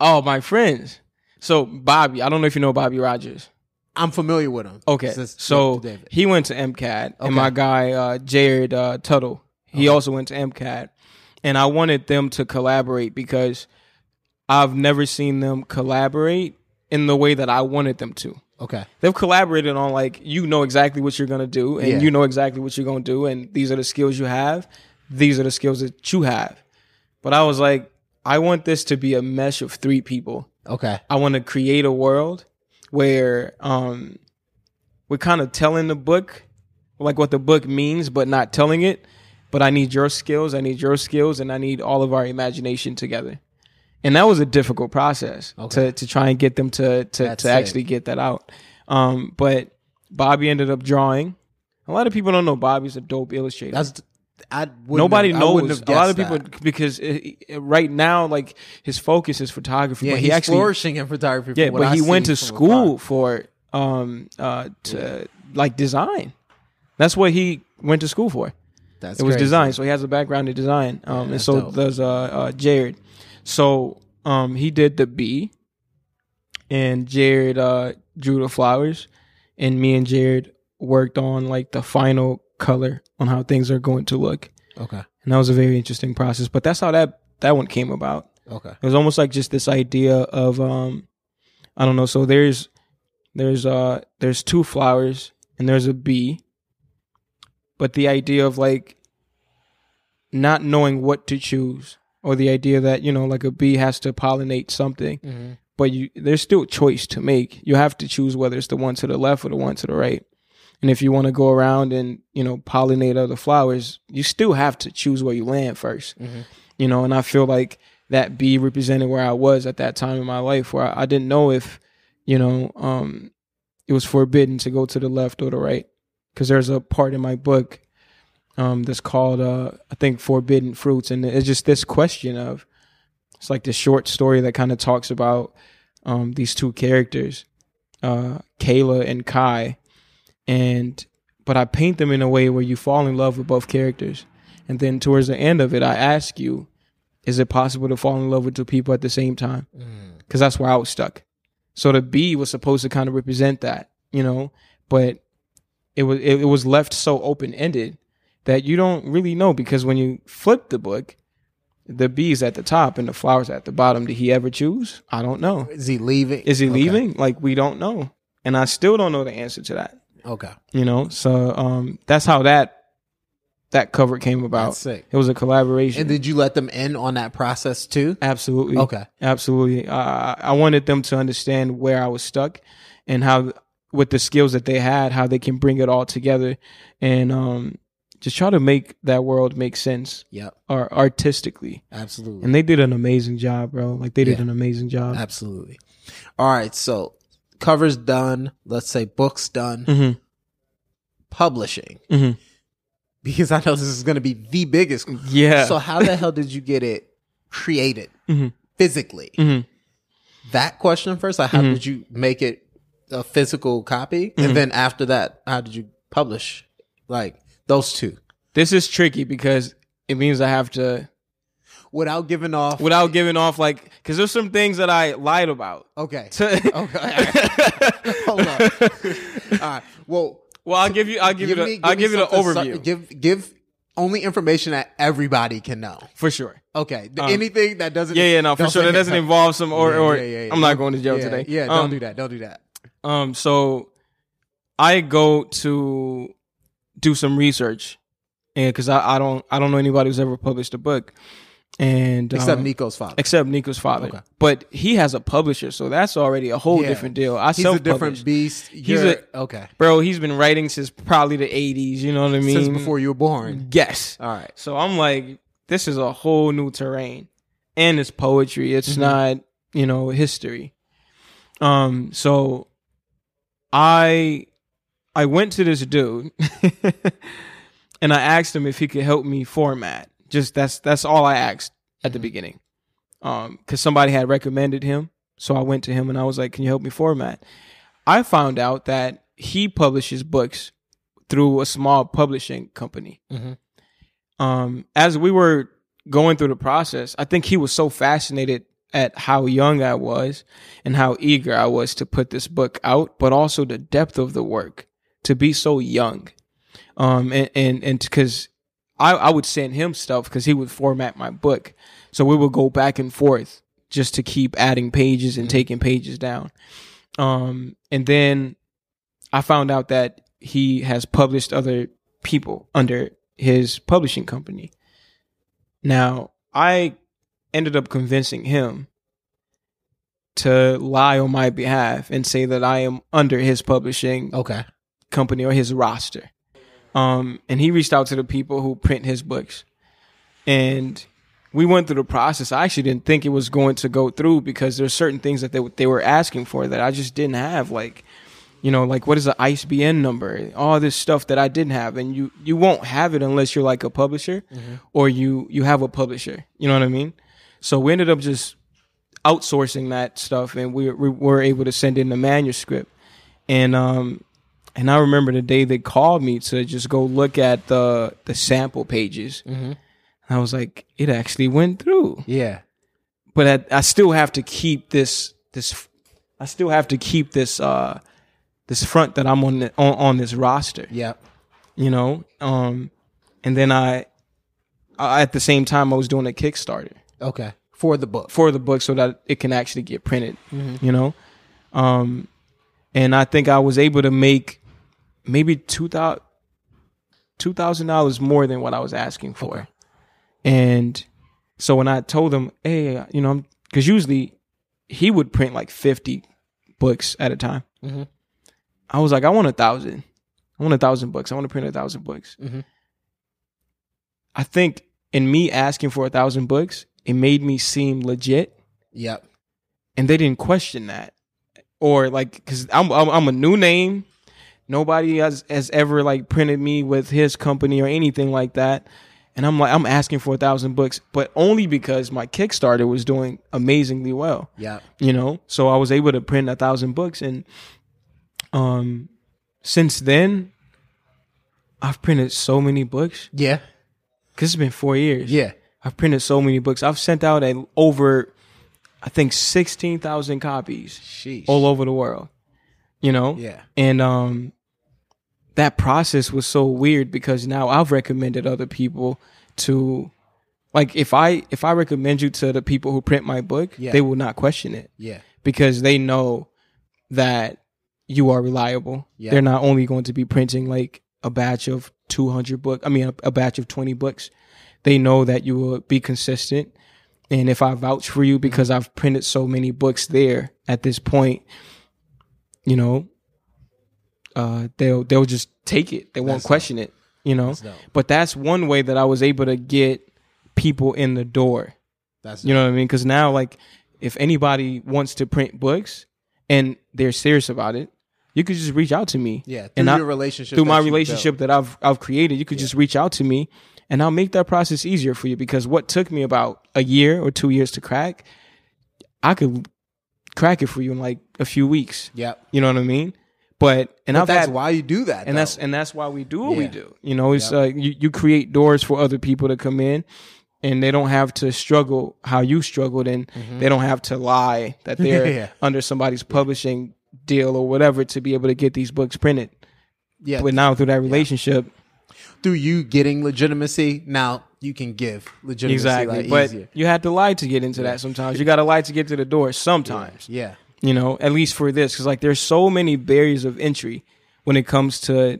oh my friends so bobby i don't know if you know bobby rogers
I'm familiar with him.
Okay,
Since-
so he went to MCAD,
Okay.
and my guy uh, Jared uh, Tuttle, he also went to MCAD, and I wanted them to collaborate because I've never seen them collaborate in the way that I wanted them to.
Okay.
They've collaborated on like you know exactly what you're gonna do, and
Yeah.
you know exactly what you're gonna do, and these are the skills you have. These are the skills that you have. But I was like, I want this to be a mesh of three people.
Okay.
I want to create a world where um we're kind of telling the book like what the book means but not telling it. But I need your skills I need your skills and I need all of our imagination together. And that was a difficult process
Okay.
to to try and get them to to
That's
to actually get that out. Um but Bobby ended up drawing. A lot of people don't know Bobby's a dope illustrator.
That's I wouldn't
Nobody
have, I wouldn't
knows. A lot of people
that.
because it, it- right now, like his focus is photography.
Yeah,
but
he's
he actually
flourishing in photography.
yeah, but
I
he went to school for um uh to like design. That's what he went to school for.
That's
it was
crazy.
design, so he has a background in design. Um, and so
dope.
does uh, uh Jared. So um he did the B, and Jared uh drew the flowers, and me and Jared worked on like the final color on how things are going to look,
Okay.
and that was a very interesting process. But that's how that that one came about.
Okay.
It was almost like just this idea of um I don't know, so there's there's uh there's two flowers and there's a bee. But the idea of like not knowing what to choose or the idea that, you know, like a bee has to pollinate something,
Mm-hmm.
but you there's still a choice to make. You have to choose whether it's the one to the left or the one to the right. And if you want to go around and, you know, pollinate other flowers, you still have to choose where you land 1st
Mhm.
You know, and I feel like that bee represented where I was at that time in my life where I, I didn't know if, you know, um, it was forbidden to go to the left or the right. Because there's a part in my book um, that's called, uh, I think, Forbidden Fruits. And it's just this question of It's like this short story that kind of talks about um, these two characters, uh, Kayla and Kai, and but I paint them in a way where you fall in love with both characters, and then towards the end of it, I ask you, is it possible to fall in love with two people at the same time? Mm. Because that's where I was stuck. So the B was supposed to kind of represent that, you know, but it was it, it was left so open ended that you don't really know because when you flip the book, the B is at the top and the flowers at the bottom. Did he ever choose? I don't know.
Is he leaving?
Is he
Okay.
leaving? Like we don't know, and I still don't know the answer to that.
Okay.
You know, so um, that's how that that cover came about.
That's sick.
It was a collaboration.
And did you let them in on that process too?
Absolutely.
Okay.
Absolutely. Uh, I wanted them to understand where I was stuck and how, with the skills that they had, how they can bring it all together and um, just try to make that world make sense
Yep.
or artistically.
Absolutely.
And they did an amazing job, bro. Like they did
Yeah.
an amazing job.
Absolutely. All right. So covers done. Let's say books done.
hmm
Publishing.
hmm
Because I know this is going to be the biggest.
Yeah.
So how the hell did you get it created
Mhm.
physically?
Mhm.
That question first. Like, how
Mhm.
did you make it a physical copy? And then after that, how did you publish? Like those two
This is tricky because it means I have to,
without giving off.
without giving off, like, because there's some things that I lied about.
okay.
To-
Okay. Hold on. All right. Well,
well, I'll give you. I'll give, you. The,
me-
I'll give you the overview
so- give give only information that everybody can know.
for sure.
Okay.
Um,
Anything that doesn't.
Yeah, yeah, no, for sure. That doesn't involve some or
Yeah,
or
yeah, yeah.
I'm not going to jail today.
Yeah. Don't
Um,
do that. Don't do that.
Um, so I go to do some research, and because I, I don't I don't know anybody who's ever published a book, and
Except
um,
Nico's father.
except Nico's father.
Okay.
But he has a publisher, so that's already a whole
Yeah.
different deal. I
He's a different beast.
He's
You're- okay.
bro. He's been writing since probably the '80s. You know what I mean?
Since before you were born.
Yes.
All right.
So I'm like, this is a whole new terrain, and it's poetry. It's
Mm-hmm.
not, you know, history. Um, so I I went to this dude, and I asked him if he could help me format. Just that's that's all I asked at the
Mm-hmm.
beginning, um, because somebody had recommended him. So I went to him and I was like, "Can you help me format?" I found out that he publishes books through a small publishing company
Mhm.
um, as we were going through the process, I think he was so fascinated at how young I was and how eager I was to put this book out, but also the depth of the work to be so young. Um, and, and, and cause I, I would send him stuff cause he would format my book. So we would go back and forth just to keep adding pages and taking pages down. Um, and then I found out that he has published other people under his publishing company. Now, I ended up convincing him to lie on my behalf and say that I am under his publishing
Okay.
company or his roster. Um, and he reached out to the people who print his books. And we went through the process. I actually didn't think it was going to go through because there's certain things that they, they were asking for that I just didn't have. Like, you know, like what is an ISBN number? All this stuff that I didn't have. And you, you won't have it unless you're like a publisher or you, you have a publisher. You know what I mean? So we ended up just outsourcing that stuff and we, we were able to send in the manuscript. And, um, and I remember the day they called me to just go look at the the sample pages.
Mhm.
I was like, it actually went through,
Yeah.
but I, I still have to keep this this. I still have to keep this uh this front that I'm on the, on, on this roster,
Yep.
you know. Um, and then I, I at the same time I was doing a Kickstarter
Okay. For the book.
for the book so that it can actually get printed, you know. Um, and I think I was able to make maybe two thousand two thousand dollars more than what I was asking for. And so when I told him, hey, you know, because usually he would print like fifty books at a time.
Mhm.
I was like, I want a thousand. I want a thousand books. I want to print a thousand books.
Mhm.
I think in me asking for a thousand books, it made me seem legit
Yep.
and they didn't question that or like because I'm, I'm I'm a new name nobody has has ever like printed me with his company or anything like that And I'm like, I'm asking for a thousand books, but only because my Kickstarter was doing amazingly well.
Yeah.
You know, so I was able to print a thousand books, and um, since then, I've printed so many books.
Yeah.
Cause it's been four years.
Yeah.
I've printed so many books. I've sent out a, over, I think, sixteen thousand copies
Sheesh.
all over the world. You know,
Yeah.
and um, that process was so weird because now I've recommended other people to, like, if I if I recommend you to the people who print my book,
Yeah.
they will not question it
Yeah.
because they know that you are reliable.
Yeah.
They're not only going to be printing like a batch of 200 book, I mean a, a batch of 20 books. They know that you will be consistent. And if I vouch for you because
Mm-hmm.
I've printed so many books there at this point, you know, uh, they'll they'll just take it. They won't
That's
question it. You know,
That's
but that's one way that I was able to get people in the door.
That's
You know what I mean? Because now, like, if anybody wants to print books and they're serious about it, you could just reach out to me.
yeah. Through
and I-
your relationship.
through my relationship that I've I've created, you could just reach out to me, and I'll make that process easier for you. Because what took me about a year or two years to crack, I could crack it for you in like a few weeks.
Yep.
You know what I mean? But and
But that's
had,
why you do that.
and that's and that's why we do what we do. You know, it's uh, you you create doors for other people to come in, and they don't have to struggle how you struggled, and they don't have to lie that they're
Mm-hmm. Yeah.
under somebody's publishing deal or whatever to be able to get these books printed.
yeah.
But now through that relationship,
through you getting legitimacy, now you can give legitimacy
exactly.
like
but
easier.
you had to lie to get into that. Sometimes you got to lie to get to the door. Sometimes,
Yeah.
you know, at least for this, because like there's so many barriers of entry when it comes to.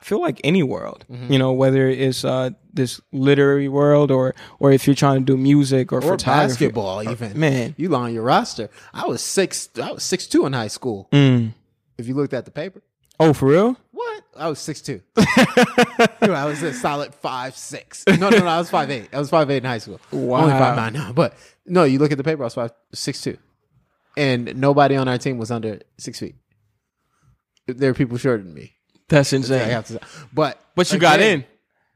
I feel like any world,
Mm-hmm.
you know, whether it's uh, this literary world or or if you're trying to do music or,
Or
photography.
basketball, even
man.
You lie on your roster. I was six. I was six two in high school.
Mm.
If you looked at the paper,
Oh, for real?
what? I was six two. I was a solid five six. No, no, no. I was five eight. I was five eight in high school.
Wow.
Only five nine now. But no, you look at the paper. I was five six two, and nobody on our team was under six feet. There are people shorter than me.
That's
I
insane.
have to. But
But you got in.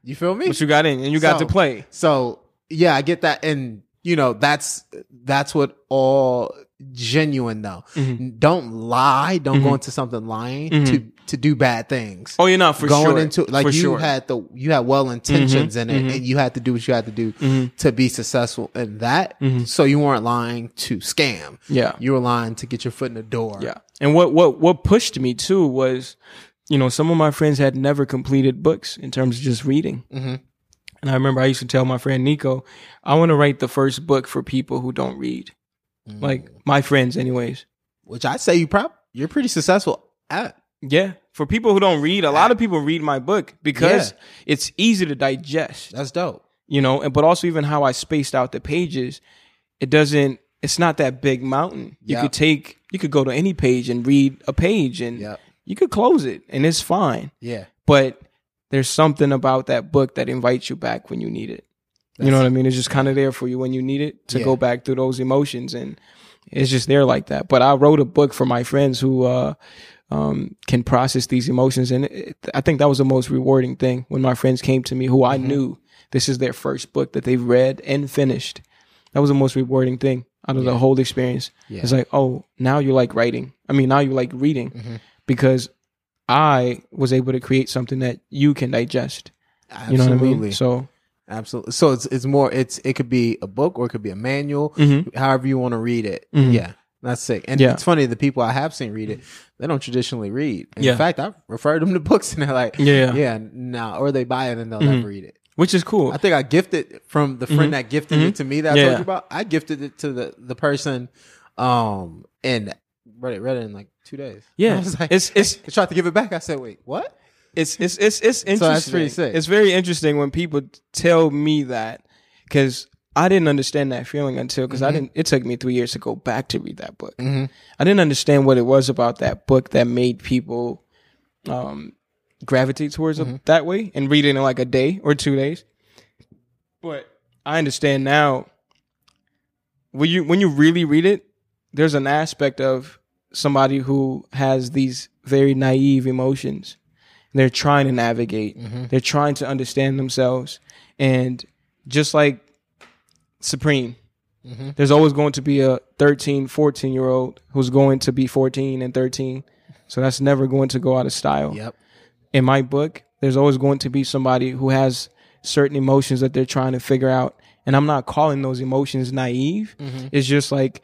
You feel me?
But you got in, and you got
So-
to play.
So yeah, I get that, and you know that's that's what all genuine though.
Mm-hmm.
Don't lie. Don't go into something lying to to do bad things.
Oh, you're not for
Going
sure.
into like
for
you
sure. Mm-hmm.
had the you had well intentions in it, and you had to do what you had to do to be successful in that. So you weren't lying to scam.
Mm-hmm. Yeah.
you were lying to get your foot in the door.
Yeah. And what what what pushed me too was, you know, some of my friends had never completed books in terms of just reading. Mm-hmm. And I remember I used to tell my friend Nico, I want to write the first book for people who don't read,
Mm.
like my friends, anyways.
which I say you prob you're pretty successful at.
Yeah, for people who don't read, a lot of people read my book because it's easy to digest.
That's dope.
you know, and but also even how I spaced out the pages, it doesn't it's not that big mountain. You
Yeah.
could take you could go to any page and read a page and
Yeah.
you could close it and it's fine.
Yeah,
But there's something about that book that invites you back when you need it. You know what I mean? It's just kind of there for you when you need it to
Yeah.
go back through those emotions and it's just there like that. But I wrote a book for my friends who uh um, can process these emotions. And it, I think that was the most rewarding thing when my friends came to me who I
Mm-hmm.
knew this is their first book that they've read and finished. That was the most rewarding thing out of the whole experience.
Yeah.
It's like, oh, now you like writing. I mean, now you like reading
Mm-hmm.
because I was able to create something that you can digest. You know what I mean? So,
Absolutely. So it's it's more it's it could be a book or it could be a manual,
Mhm.
however you want to read it.
Mhm.
Yeah. That's sick. And
Yeah.
it's funny the people I have seen read it, they don't traditionally read. In
Yeah.
fact, I've referred them to books and they're like,
Yeah.
yeah, no, or they buy it and they'll never read it.
which is cool.
I think I gifted from the friend that gifted it to me that I
Mm-hmm. Yeah.
told you about. I gifted it to the the person, um, and read it read it in like two days.
Yeah.
I was like,
It's- it's-
I tried to give it back. I said, wait, what?
It's it's it's it's interesting.
that's pretty sick.
It's very interesting when people tell me that because I didn't understand that feeling until because
Mm-hmm.
I didn't. It took me three years to go back to read that book. I didn't understand what it was about that book that made people um, gravitate towards
Mm-hmm.
it that way and read it in like a day or two days. But I understand now. When you when you really read it, there's an aspect of somebody who has these very naive emotions they're trying to navigate. Mm-hmm. They're trying to understand themselves. And just like Supreme, mm-hmm. there's always going to be a 13, 14 year old who's going to be 14 and 13. So that's never going to go out of style.
Yep.
In my book, there's always going to be somebody who has certain emotions that they're trying to figure out. And I'm not calling those emotions naive. Mm-hmm. It's just like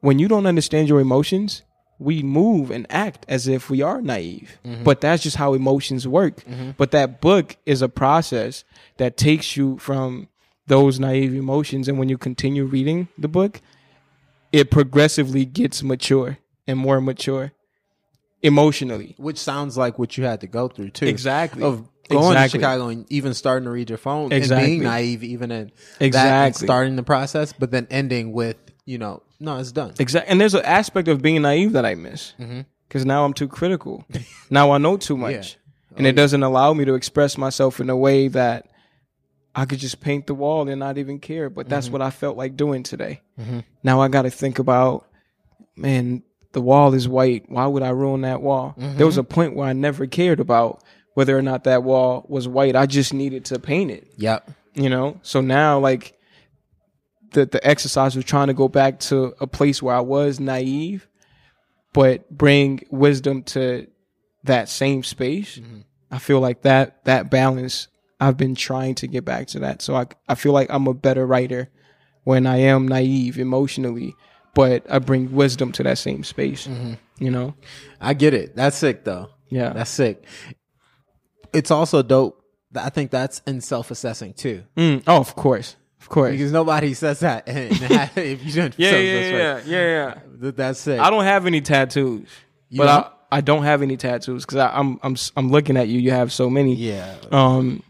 when you don't understand your emotions, we move and act as if we are naive. Mm-hmm. But that's just how emotions work. Mm-hmm. But that book is a process that takes you from those naive emotions. And when you continue reading the book, it progressively gets mature and more mature emotionally.
Which sounds like what you had to go through too.
Exactly.
Of going
Exactly.
to Chicago and even starting to read your phone
Exactly.
and being naive even in
Exactly.
starting the process, but then ending with, you know, no, it's done.
Exactly. And there's an aspect of being naive that I miss mm-hmm. because now I'm too critical. now I know too much, oh, and it doesn't allow me to express myself in a way that I could just paint the wall and not even care. But that's mm-hmm. what I felt like doing today. Mm-hmm. Now I got to think about, man, the wall is white. Why would I ruin that wall? There was a point where I never cared about whether or not that wall was white. I just needed to paint it
Yep.
you know so now like the the exercise was trying to go back to a place where i was naive but bring wisdom to that same space i feel like that that balance i've been trying to get back to that so i i feel like i'm a better writer when i am naive emotionally but i bring wisdom to that same space you know
I get it. That's sick though.
yeah
That's sick. It's also dope. I think that's in self assessing too.
Mm, oh of course of course
Because nobody says that. And if you didn't
yeah yeah yeah
right,
yeah yeah
That's it.
I don't have any tattoos, but
don't?
I, I don't have any tattoos because I'm I'm I'm looking at you. You have so many.
yeah.
Um,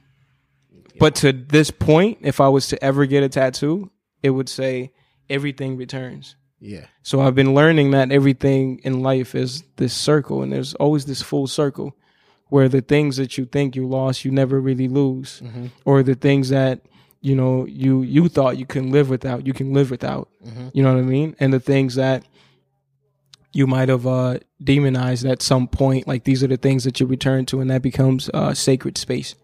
but to this point, if I was to ever get a tattoo, it would say everything returns.
Yeah.
So I've been learning that everything in life is this circle, and there's always this full circle where the things that you think you lost, you never really lose, or the things that you know you you thought you couldn't live without, you can live without. You know what I mean? And the things that you might have uh, demonized at some point, like these are the things that you return to, and that becomes uh, sacred space.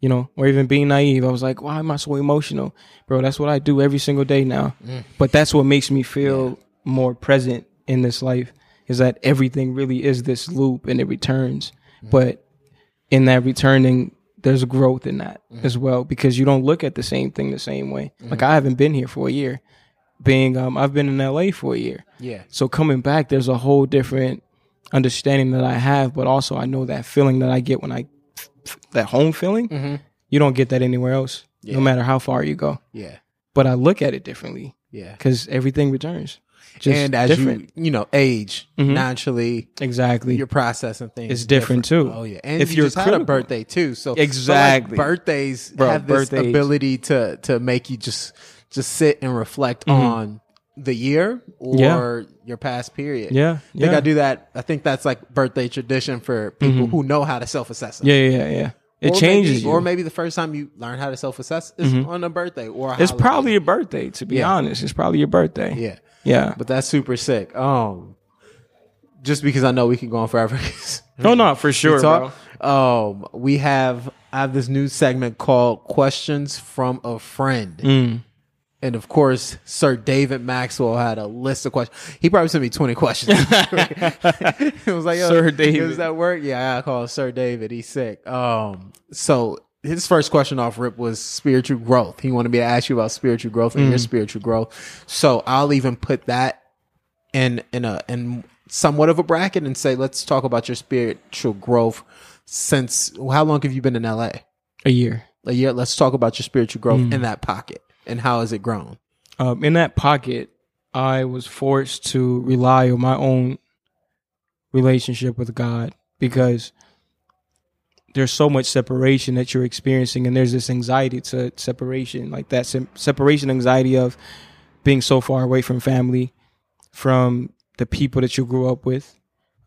You know, or even being naive. I was like, why am I so emotional, bro? That's what I do every single day now. But that's what makes me feel more present in this life. Is that everything really is this loop and it returns, but in that returning, there's growth in that mm-hmm. as well because you don't look at the same thing the same way. Mm-hmm. Like I haven't been here for a year. Being um, I've been in LA for a year.
Yeah.
So coming back, there's a whole different understanding that I have, but also I know that feeling that I get when I that home feeling. Mm-hmm. You don't get that anywhere else, no matter how far you go.
Yeah.
But I look at it differently
Yeah.
because everything returns. Just
and as
different.
you you know age naturally
exactly.
your processing things
It's
is
different, too.
Oh yeah, and
If
you
you're
just had a birthday too, so so, like,
Exactly.
birthdays
Bro,
have this
birthdays.
ability to to make you just just sit and reflect on the year or
Mm-hmm. Yeah.
your past period.
Yeah,
I think.
Mm-hmm.
I do that. I think that's like birthday tradition for people who know how to self assess.
yeah, yeah, yeah, yeah. It
or
changes
maybe,
you.
Or maybe the first time you learn how to self assess is on a birthday or a
it's
holiday.
probably your birthday, to be
Yeah.
honest. It's probably your birthday.
yeah.
Yeah.
But that's super sick. Um, just because I know we can go on forever.
no, no, for sure, bro.
Um, we have I have this new segment called "Questions from a Friend,"
Mm.
And of course, Sir David Maxwell had a list of questions. He probably sent me twenty questions. it was like, Yo,
Sir David.
does that work? Yeah, I call Sir David. He's sick. Um, so his first question off rip was spiritual growth. He wanted me to ask you about spiritual growth and your
Mm.
spiritual growth. So I'll even put that in in a in somewhat of a bracket and say, let's talk about your spiritual growth. Since how long have you been in LA?
A year.
A year. Let's talk about your spiritual growth
Mm.
in that pocket and how has it grown?
um, in that pocket, I was forced to rely on my own relationship with God because there's so much separation that you're experiencing, and there's this anxiety to separation, like that se- separation anxiety of being so far away from family, from the people that you grew up with,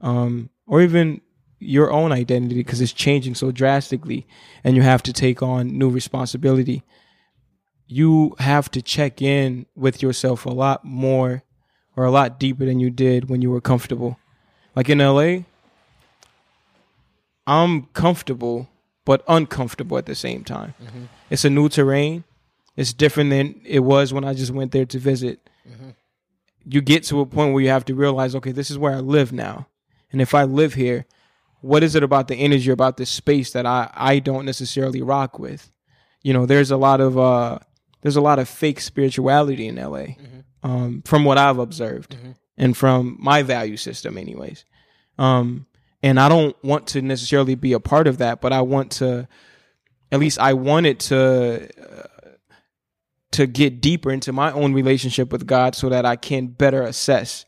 um, or even your own identity because it's changing so drastically, and you have to take on new responsibility you have to check in with yourself a lot more or a lot deeper than you did when you were comfortable. Like in LA, I'm comfortable but uncomfortable at the same time. It's a new terrain. It's different than it was when I just went there to visit. You get to a point where you have to realize, okay, this is where I live now. And if I live here, what is it about the energy about this space that I I don't necessarily rock with? You know, there's a lot of uh there's a lot of fake spirituality in LA. Um from what I've observed and from my value system anyways. Um and I don't want to necessarily be a part of that, but I want to at least I wanted to uh, to get deeper into my own relationship with God so that I can better assess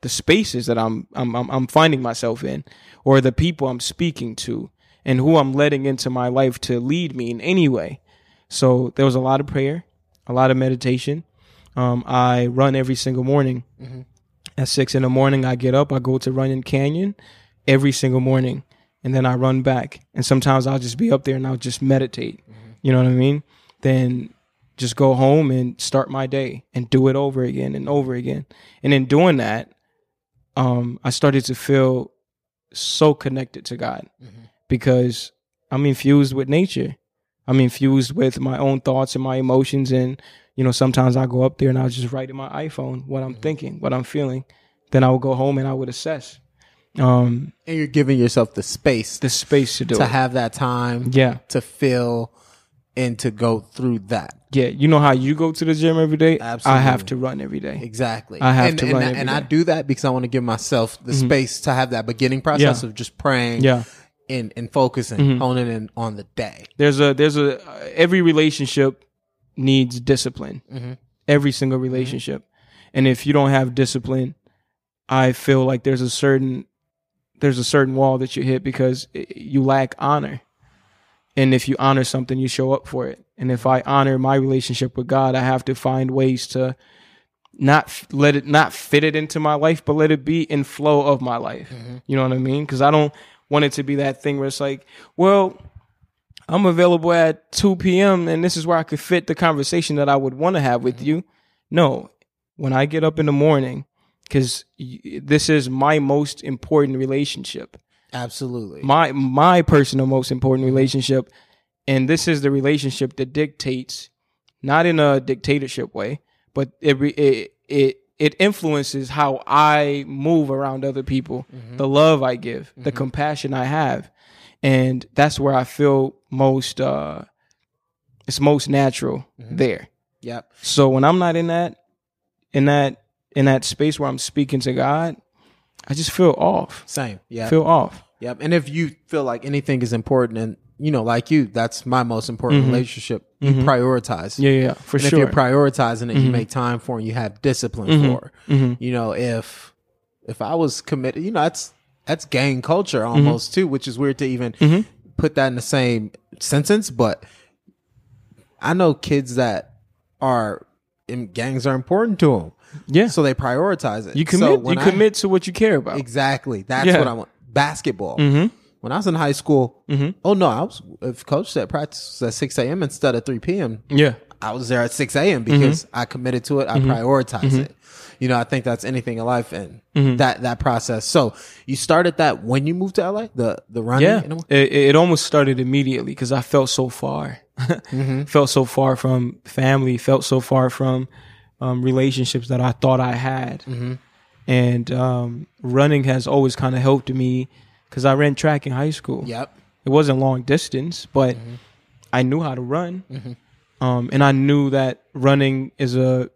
the spaces that I'm I'm I'm, I'm finding myself in or the people I'm speaking to and who I'm letting into my life to lead me in any way. So there was a lot of prayer, a lot of meditation. Um, I run every single morning. At six in the morning, I get up. I go to Runyon Canyon every single morning, and then I run back. And sometimes I'll just be up there and I'll just meditate. You know what I mean? Then just go home and start my day and do it over again and over again. And in doing that, um, I started to feel so connected to God because I'm infused with nature. I'm infused with my own thoughts and my emotions. And, you know, sometimes I go up there and I'll just write in my iPhone what I'm thinking, what I'm feeling. Then I would go home and I would assess um,
And you're giving yourself the space
the space to do
to
it.
have that time
yeah.
to feel and to go through that.
Yeah. You know how you go to the gym every day?
Absolutely.
I have to run every day.
Exactly.
I have
and,
to
and,
run
I- and I do that because I want to give myself the space to have that beginning process
Yeah.
of just praying
Yeah.
And, and focusing, mm-hmm. honing in on the day.
there's a there's a every relationship needs discipline. Mm-hmm. Every single relationship. And if you don't have discipline i feel like there's a certain there's a certain wall that you hit because you lack honor. And if you honor something you show up for it. And if i honor my relationship with god i have to find ways to not f- let it not fit it into my life but let it be in flow of my life. Mm-hmm. You know what i mean? Because i don't want it to be that thing where it's like well I'm available at 2 p.m. and this is where I could fit the conversation that I would want to have with mm-hmm. you. No, when I get up in the morning, because this is my most important relationship,
Absolutely.
my my personal most important mm-hmm. relationship, and this is the relationship that dictates, not in a dictatorship way, but it it it, it influences how I move around other people, mm-hmm. the love I give, the mm-hmm. compassion I have, and that's where I feel most uh, it's most natural mm-hmm. there.
Yep.
So when I'm not in that in that in that space where I'm speaking to God, I just feel off.
Same. Yeah.
Feel off.
Yep. And if you feel like anything is important and you know, like you, that's my most important relationship. You prioritize.
Mm-hmm. Yeah, yeah, for
and if
sure. Mm-hmm.
you're prioritizing it, you make time for it and you have discipline for it. You know, if if I was committed, you know, that's that's gang culture
Mm-hmm.
almost too, which is weird to even put that in the same sentence, but I know kids that are in gangs are important to them.
yeah.
So they prioritize it.
you commit
when
you
I-
commit to what you care about.
Exactly. That's
Yeah.
what I want. Basketball. When I was in high school, mm-hmm. oh no, I was. If coach said practice was at six a.m. instead of three p.m.,
Yeah.
I was there at six a.m. because mm-hmm. I committed to it. I mm-hmm. prioritize it. You know, I think that's anything in life and that that process. So you started that when you moved to LA, the the running.
Yeah, it, it almost started immediately because I felt so far, felt so far from family, felt so far from um, relationships that I thought I had, and um, running has always kind of helped me because I ran track in high school.
Yep.
It wasn't long distance, but I knew how to run, um, and I knew that running is a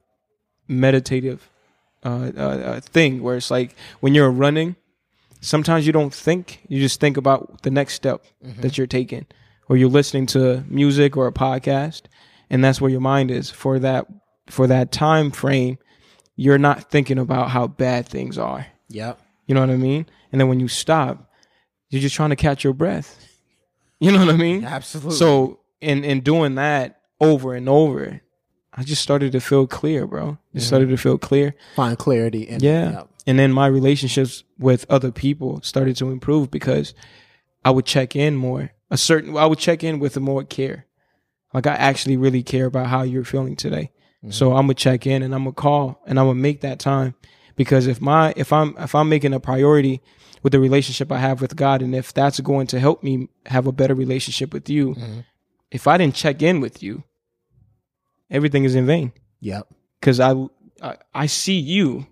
meditative uh, uh, uh, thing where it's like when you're running, sometimes you don't think; you just think about the next step that you're taking, or you're listening to music or a podcast, and that's where your mind is for that for that time frame. You're not thinking about how bad things are.
Yep.
You know what I mean? And then when you stop, you're just trying to catch your breath. You know what I mean?
Absolutely.
So in in doing that over and over, I just started to feel clear, bro. Just started to feel clear.
Find clarity. and
Yeah.
Yep.
And then my relationships with other people started to improve because I would check in more. A certain I would check in with more care. Like I actually really care about how you're feeling today. Mm-hmm. So I'm gonna check in and I'm gonna call and I'm gonna make that time because if my if I'm if I'm making a priority with the relationship I have with God, and if that's going to help me have a better relationship with you, if I didn't check in with you, everything is in vain.
Yep.
Because I, I I see you.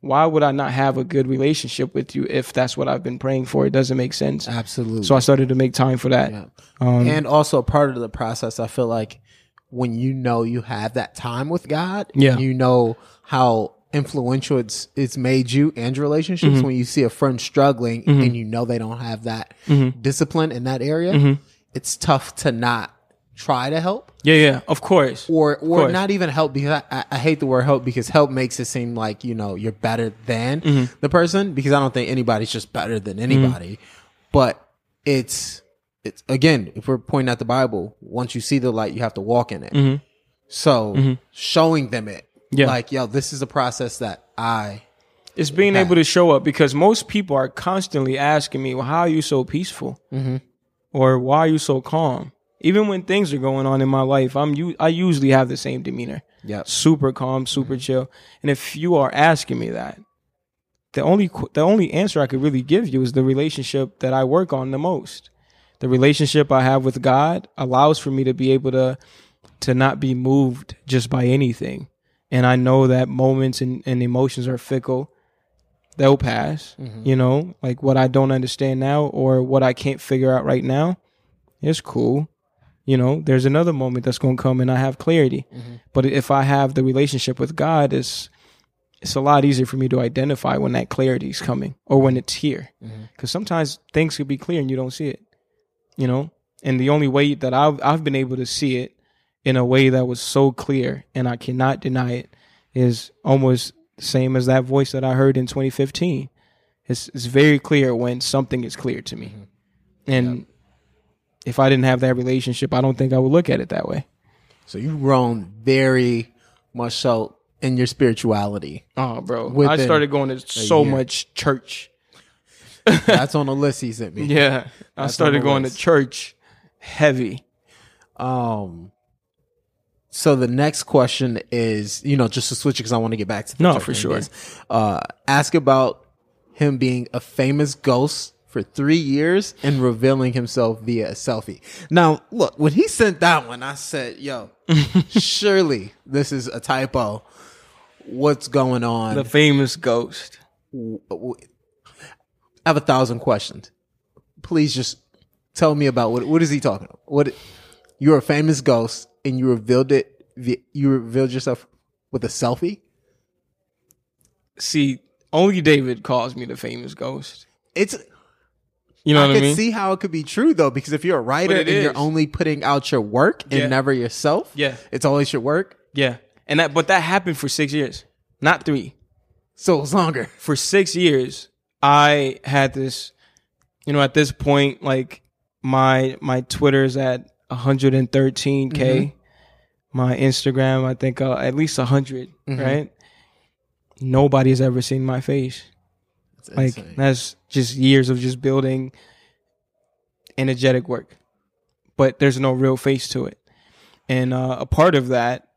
Why would I not have a good relationship with you if that's what I've been praying for? It doesn't make sense.
Absolutely.
So I started to make time for that.
Yeah.
Um,
and also part of the process, I feel like when you know you have that time with God,
Yeah.
you know how influential it's it's made you and your relationships.
Mm-hmm.
When you see a friend struggling and you know they don't have that
Mm-hmm.
discipline in that area, it's tough to not try to help
yeah, yeah, of course.
or or
course.
not even help because I, I, hate the word help because help makes it seem like you know you're better than
Mm-hmm.
the person because I don't think anybody's just better than anybody, but it's it's again if we're pointing at the Bible, once you see the light, you have to walk in it. So showing them it,
Mm-hmm. Yeah.
like yo, this is a process that I
It's being able to show up because most people are constantly asking me, "Well, how are you so peaceful?" Mm-hmm. Or "Why are you so calm?" Even when things are going on in my life, I'm you I usually have the same demeanor.
Yeah.
super calm, super mm-hmm. chill. And if you are asking me that, the only the only answer I could really give you is the relationship that I work on the most. The relationship I have with God allows for me to be able to to not be moved just by anything. And I know that moments and, and emotions are fickle. They'll pass. Mm-hmm. You know, like what I don't understand now or what I can't figure out right now, it's cool. You know, there's another moment that's going to come and I have clarity. Mm-hmm. But if I have the relationship with God, it's it's a lot easier for me to identify when that clarity is coming or when it's here. Mm-hmm. Because sometimes things could be clear and you don't see it. You know, and the only way that I've I've been able to see it in a way that was so clear and I cannot deny it is almost the same as that voice that I heard in 2015. It's it's very clear when something is clear to me, and if I didn't have that relationship, I don't think I would look at it that way.
so you've grown very much so in your spirituality.
Oh, bro, I started going to so
year.
much church.
That's on the list he sent me.
Yeah, I started going to church heavy.
Um. So the next question is, you know, just to switch because I want to get back to the
No, for sure.
is, uh, ask about him being a famous ghost for three years and revealing himself via a selfie. Now, look, when he sent that one, I said, "Yo, surely this is a typo. What's going on?"
The famous ghost.
I have a thousand questions. Please just tell me about what what is he talking about? What you're a famous ghost and you revealed it you revealed yourself with a selfie?
See, only David calls me the famous ghost.
It's
You know
I
what I
can
mean?
see how it could be true though because if you're a writer and
it
you're only putting out your work and
Yeah.
never yourself,
Yeah.
it's always your work.
yeah, and that, but that happened for six years, not three.
So it's longer.
for six years, I had this, you know, at this point, like my my Twitter's at 113k,
Mm-hmm.
my Instagram, I think uh, at least 100,
Mm-hmm.
right? Nobody's ever seen my face.
It's
Like
insane.
that's just years of just building energetic work, but there's no real face to it. And uh, a part of that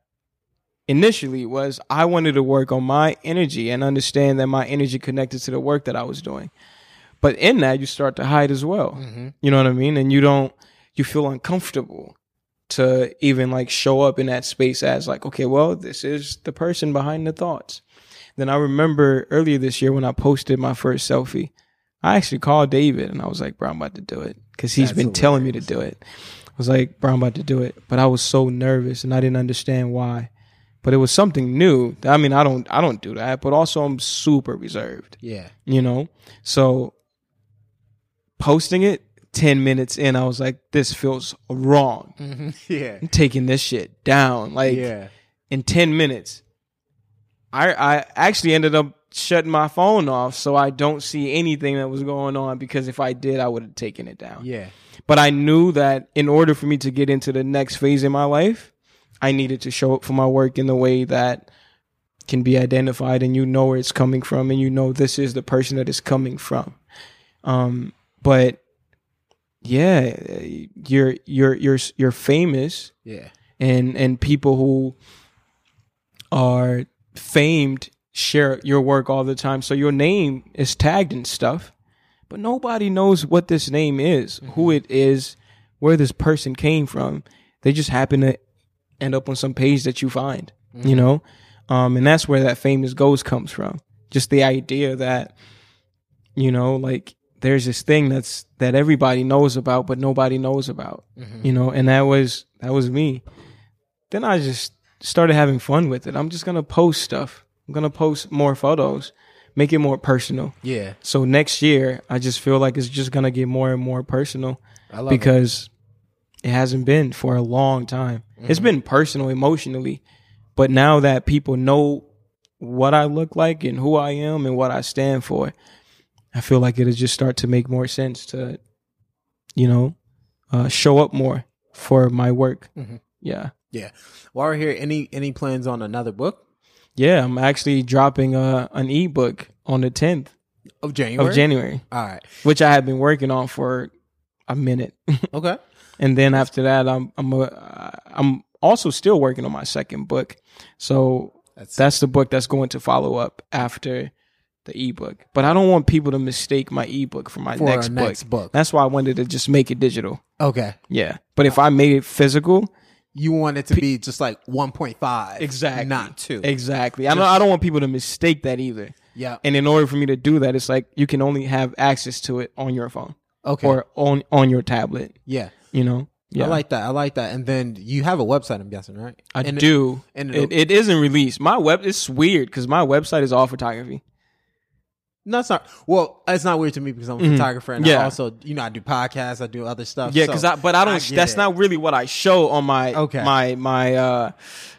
initially was I wanted to work on my energy and understand that my energy connected to the work that I was doing. But in that, you start to hide as well. You know what I mean? And you don't, you feel uncomfortable to even like show up in that space as like, okay, well, this is the person behind the thoughts. Then I remember earlier this year when I posted my first selfie, I actually called David and I was like, bro, I'm about to do it. Cause he's
That's
been telling me to do it. I was like, bro, I'm about to do it. But I was so nervous and I didn't understand why. But it was something new. I mean, I don't, I don't do that, but also I'm super reserved,
yeah.
you know? So posting it 10 minutes in, I was like, this feels wrong.
Yeah.
I'm taking this shit down. Like,
Yeah.
in 10 minutes. I I actually ended up shutting my phone off so I don't see anything that was going on because if I did I would have taken it down.
Yeah.
But I knew that in order for me to get into the next phase in my life, I needed to show up for my work in the way that can be identified and you know where it's coming from and you know this is the person that it's coming from. Um but yeah, uh, you're you're you're you're famous
Yeah.
and and people who are famed share your work all the time. So your name is tagged and stuff, but nobody knows what this name is, mm-hmm. who it is, where this person came from. They just happen to end up on some page that you find, you mm-hmm. know? Um, and that's where that famous ghost comes from. Just the idea that, you know, like there's this thing that's that everybody knows about, but nobody knows about, mm-hmm. you know, and that was that was me. Then I just started having fun with it. I'm just gonna post stuff. I'm gonna post more photos, make it more personal.
Yeah.
So next year, I just feel like it's just gonna get more and more personal
I love
because it. hasn't been for a long time. It's mm-hmm. been personal emotionally, but now that people know what I look like and who I am and what I stand for, I feel like it'll just start to make more sense to, you know, uh, show up more for my work. Yeah.
Yeah. While we're here, any any plans on another book
Yeah, I'm actually dropping uh, an ebook on the 10th
of January?
of January,
All right.
which I have been working on for a minute.
Okay.
and then after that i'm i'm uh, i'm also still working on my second book so
That's,
that's the book that's going to follow up after the ebook but i don't want people to mistake my ebook for my
for
next book
next book.
that's why i wanted to just make it digital
Okay.
yeah but if i made it physical
You want it to be just like 1.5.
exactly
Not 2.
exactly i don't i don't want people to mistake that either
yeah.
and in order for me to do that it's like you can only have access to it on your phone
Okay.
or on on your tablet
yeah.
you know yeah
I like that. I like that. And then you have a website, I'm guessing, right?
I
And it-
do.
and
it, it isn't released. My web it's weird because my website is all photography.
No, it's not. Well, it's not weird to me because I'm a photographer and I
Mm-hmm.
Also, you know, I do podcasts, I do other stuff.
Yeah,
so
because I but I don't.
get
that's
it.
not really what I show on my
Okay.
my my uh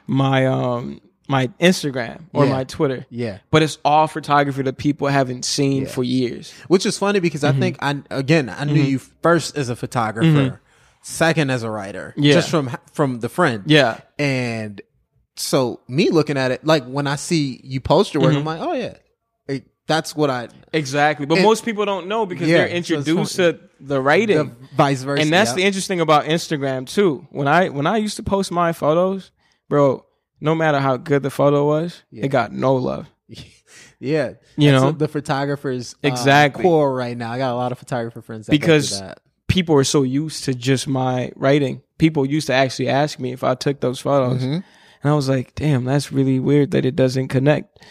my um my Instagram or
Yeah.
my Twitter.
Yeah.
But it's all photography that people haven't seen
Yeah.
for years.
Which is funny because
Mm-hmm.
I think I again I knew you first as a photographer, second as a writer,
Yeah.
just from from the friend,
Yeah.
And so me looking at it, like when I see you post your work,
Mm-hmm.
I'm like, oh yeah, that's what I
Exactly. But
And-
most people don't know because
Yeah,
they're introduced
funny.
to the writing.
the vice versa,
and that's
yeah.
the interesting about Instagram too. When I when I used to post my photos, bro, no matter how good the photo was,
Yeah.
it got no love.
yeah,
You
That's
know?
the photographers uh, core right now. I got a lot of photographer friends
Because people are so used to just my writing. People used to actually ask me if I took those photos.
Mm-hmm.
And I was like, damn, that's really weird that it doesn't connect.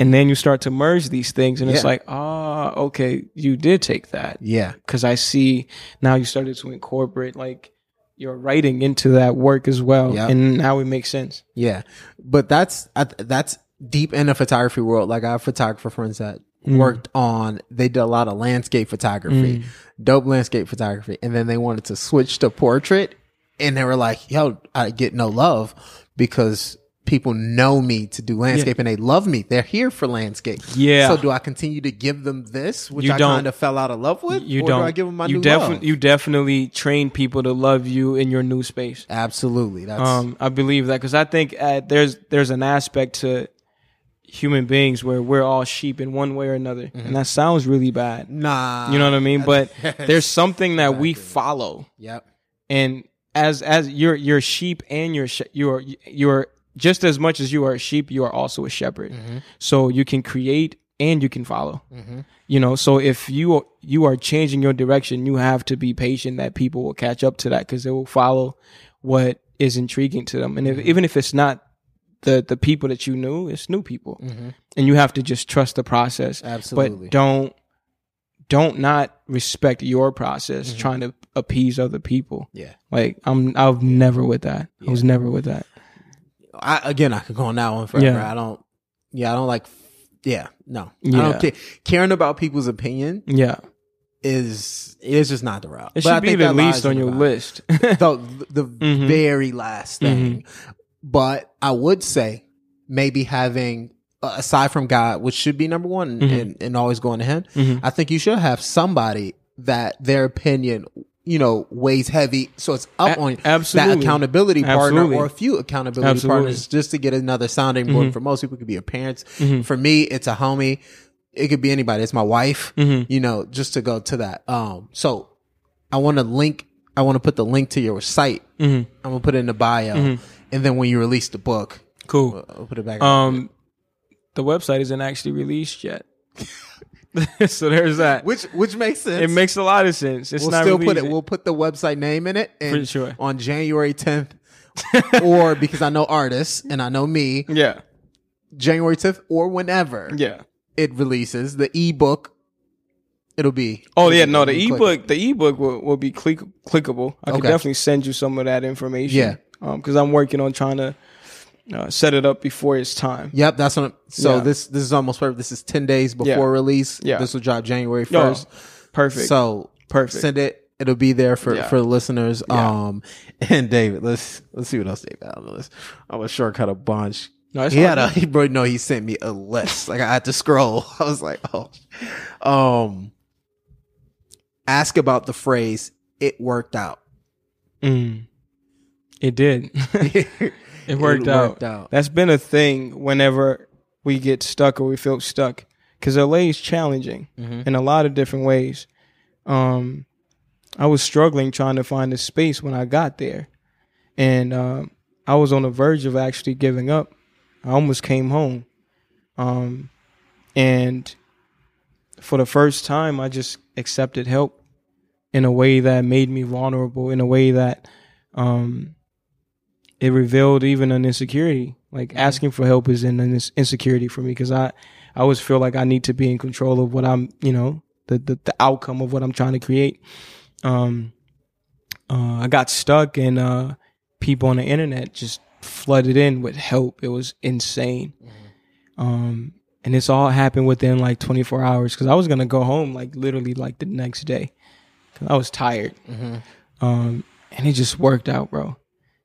And then you start to merge these things and it's
Yeah.
like, ah, okay, you did take that.
yeah,
Cause I see now you started to incorporate like your writing into that work as well.
Yeah.
And now it makes sense.
Yeah, but that's that's deep in the photography world. Like I have photographer friends that worked on. They did a lot of landscape photography, dope landscape photography, and then they wanted to switch to portrait, and they were like, "Yo, I get no love because." People know me to do landscape and they love me. They're here for landscape.
Yeah.
So do I continue to give them this, which
You
I kind of fell out of love with,
You
or
don't.
do I give them my
you
new
defi-
love?
You definitely train people to love you in your new space.
Absolutely. That's
Um, I believe that because I think uh, there's there's an aspect to human beings where we're all sheep in one way or another,
Mm-hmm.
and that sounds really bad.
nah.
You know what I mean? But there's something that we follow,
Yep.
and as as you're you're sheep and you're sh- you're you're just as much as you are a sheep, you are also a shepherd.
Mm-hmm.
So you can create and you can follow. Mm-hmm. You know, so if you you are changing your direction, you have to be patient that people will catch up to that because they will follow what is intriguing to them, and if, mm-hmm. even if it's not the the people that you knew, it's new people, mm-hmm. and you have to just trust the process.
Absolutely.
but don't don't not respect your process trying to appease other people.
Yeah.
Like I'm, I was never with that. I was never with that.
I again, I could go on that one forever.
Yeah.
I don't. Yeah, I don't like. Yeah, no, I don't care. Caring about people's opinion
Yeah,
is is just not the route.
it
But I
should be
think
the least on your list.
the the
Mhm.
very last thing. But I would say maybe having uh, aside from God, which should be number one
Mhm.
and, and always going to Him.
Mhm.
I think you should have somebody that their opinion. You know, weighs heavy, so it's up
A-
on
absolutely.
that accountability partner
Absolutely.
or a few accountability
Absolutely. Mm-hmm.
partners just to get another sounding board. For most people, it could be your parents. For me, it's a homie. It could be anybody. It's my wife.
Mhm.
You know, just to go to that. Um, so I want to link. I want to put the link to your site.
Mhm.
I'm gonna put it in the bio, and then when you release the book,
Cool.
I'll put it back.
Um, the website isn't actually released yet. so there's that.
Which which makes sense.
It makes a lot of sense. It's
we'll
not
still put it. We'll put the website name in it, and
For sure.
on January 10th, or because I know artists and I know me,
yeah,
January 10th or whenever
yeah.
it releases the ebook, it'll be.
Oh yeah, no, the
it'll be clickable.
ebook, the ebook will, will be click, clickable. I can definitely send you some of that information.
Yeah.
um, because I'm working on trying to uh, set it up before it's time.
Yep, that's what. I'm, so
Yeah.
this this is almost perfect. This is ten days before
Yeah.
release.
Yeah.
this will drop January
No,
first.
perfect.
So
Perfect.
Send it. It'll be there for
Yeah.
for the listeners. Um, and David, let's let's see what else David had on the list. I'm gonna shortcut a bunch.
No,
he had a he bro no he sent me a list like I had to scroll. I was like oh, um, ask about the phrase "it worked out."
Mm. It did. it worked out.
worked out.
That's been a thing whenever we get stuck or we feel stuck. Because LA is challenging
Mhm.
in a lot of different ways. Um, I was struggling trying to find a space when I got there. And um, I was on the verge of actually giving up. I almost came home. Um, and for the first time, I just accepted help in a way that made me vulnerable, in a way that um, it revealed even an insecurity. Like asking for help is an insecurity for me because I, I always feel like I need to be in control of what I'm, you know, the the, the outcome of what I'm trying to create. Um, uh, I got stuck and uh, people on the internet just flooded in with help. It was insane. Um, and this all happened within like 24 hours because I was gonna go home like literally like the next day because I was tired. Um, and it just worked out, bro.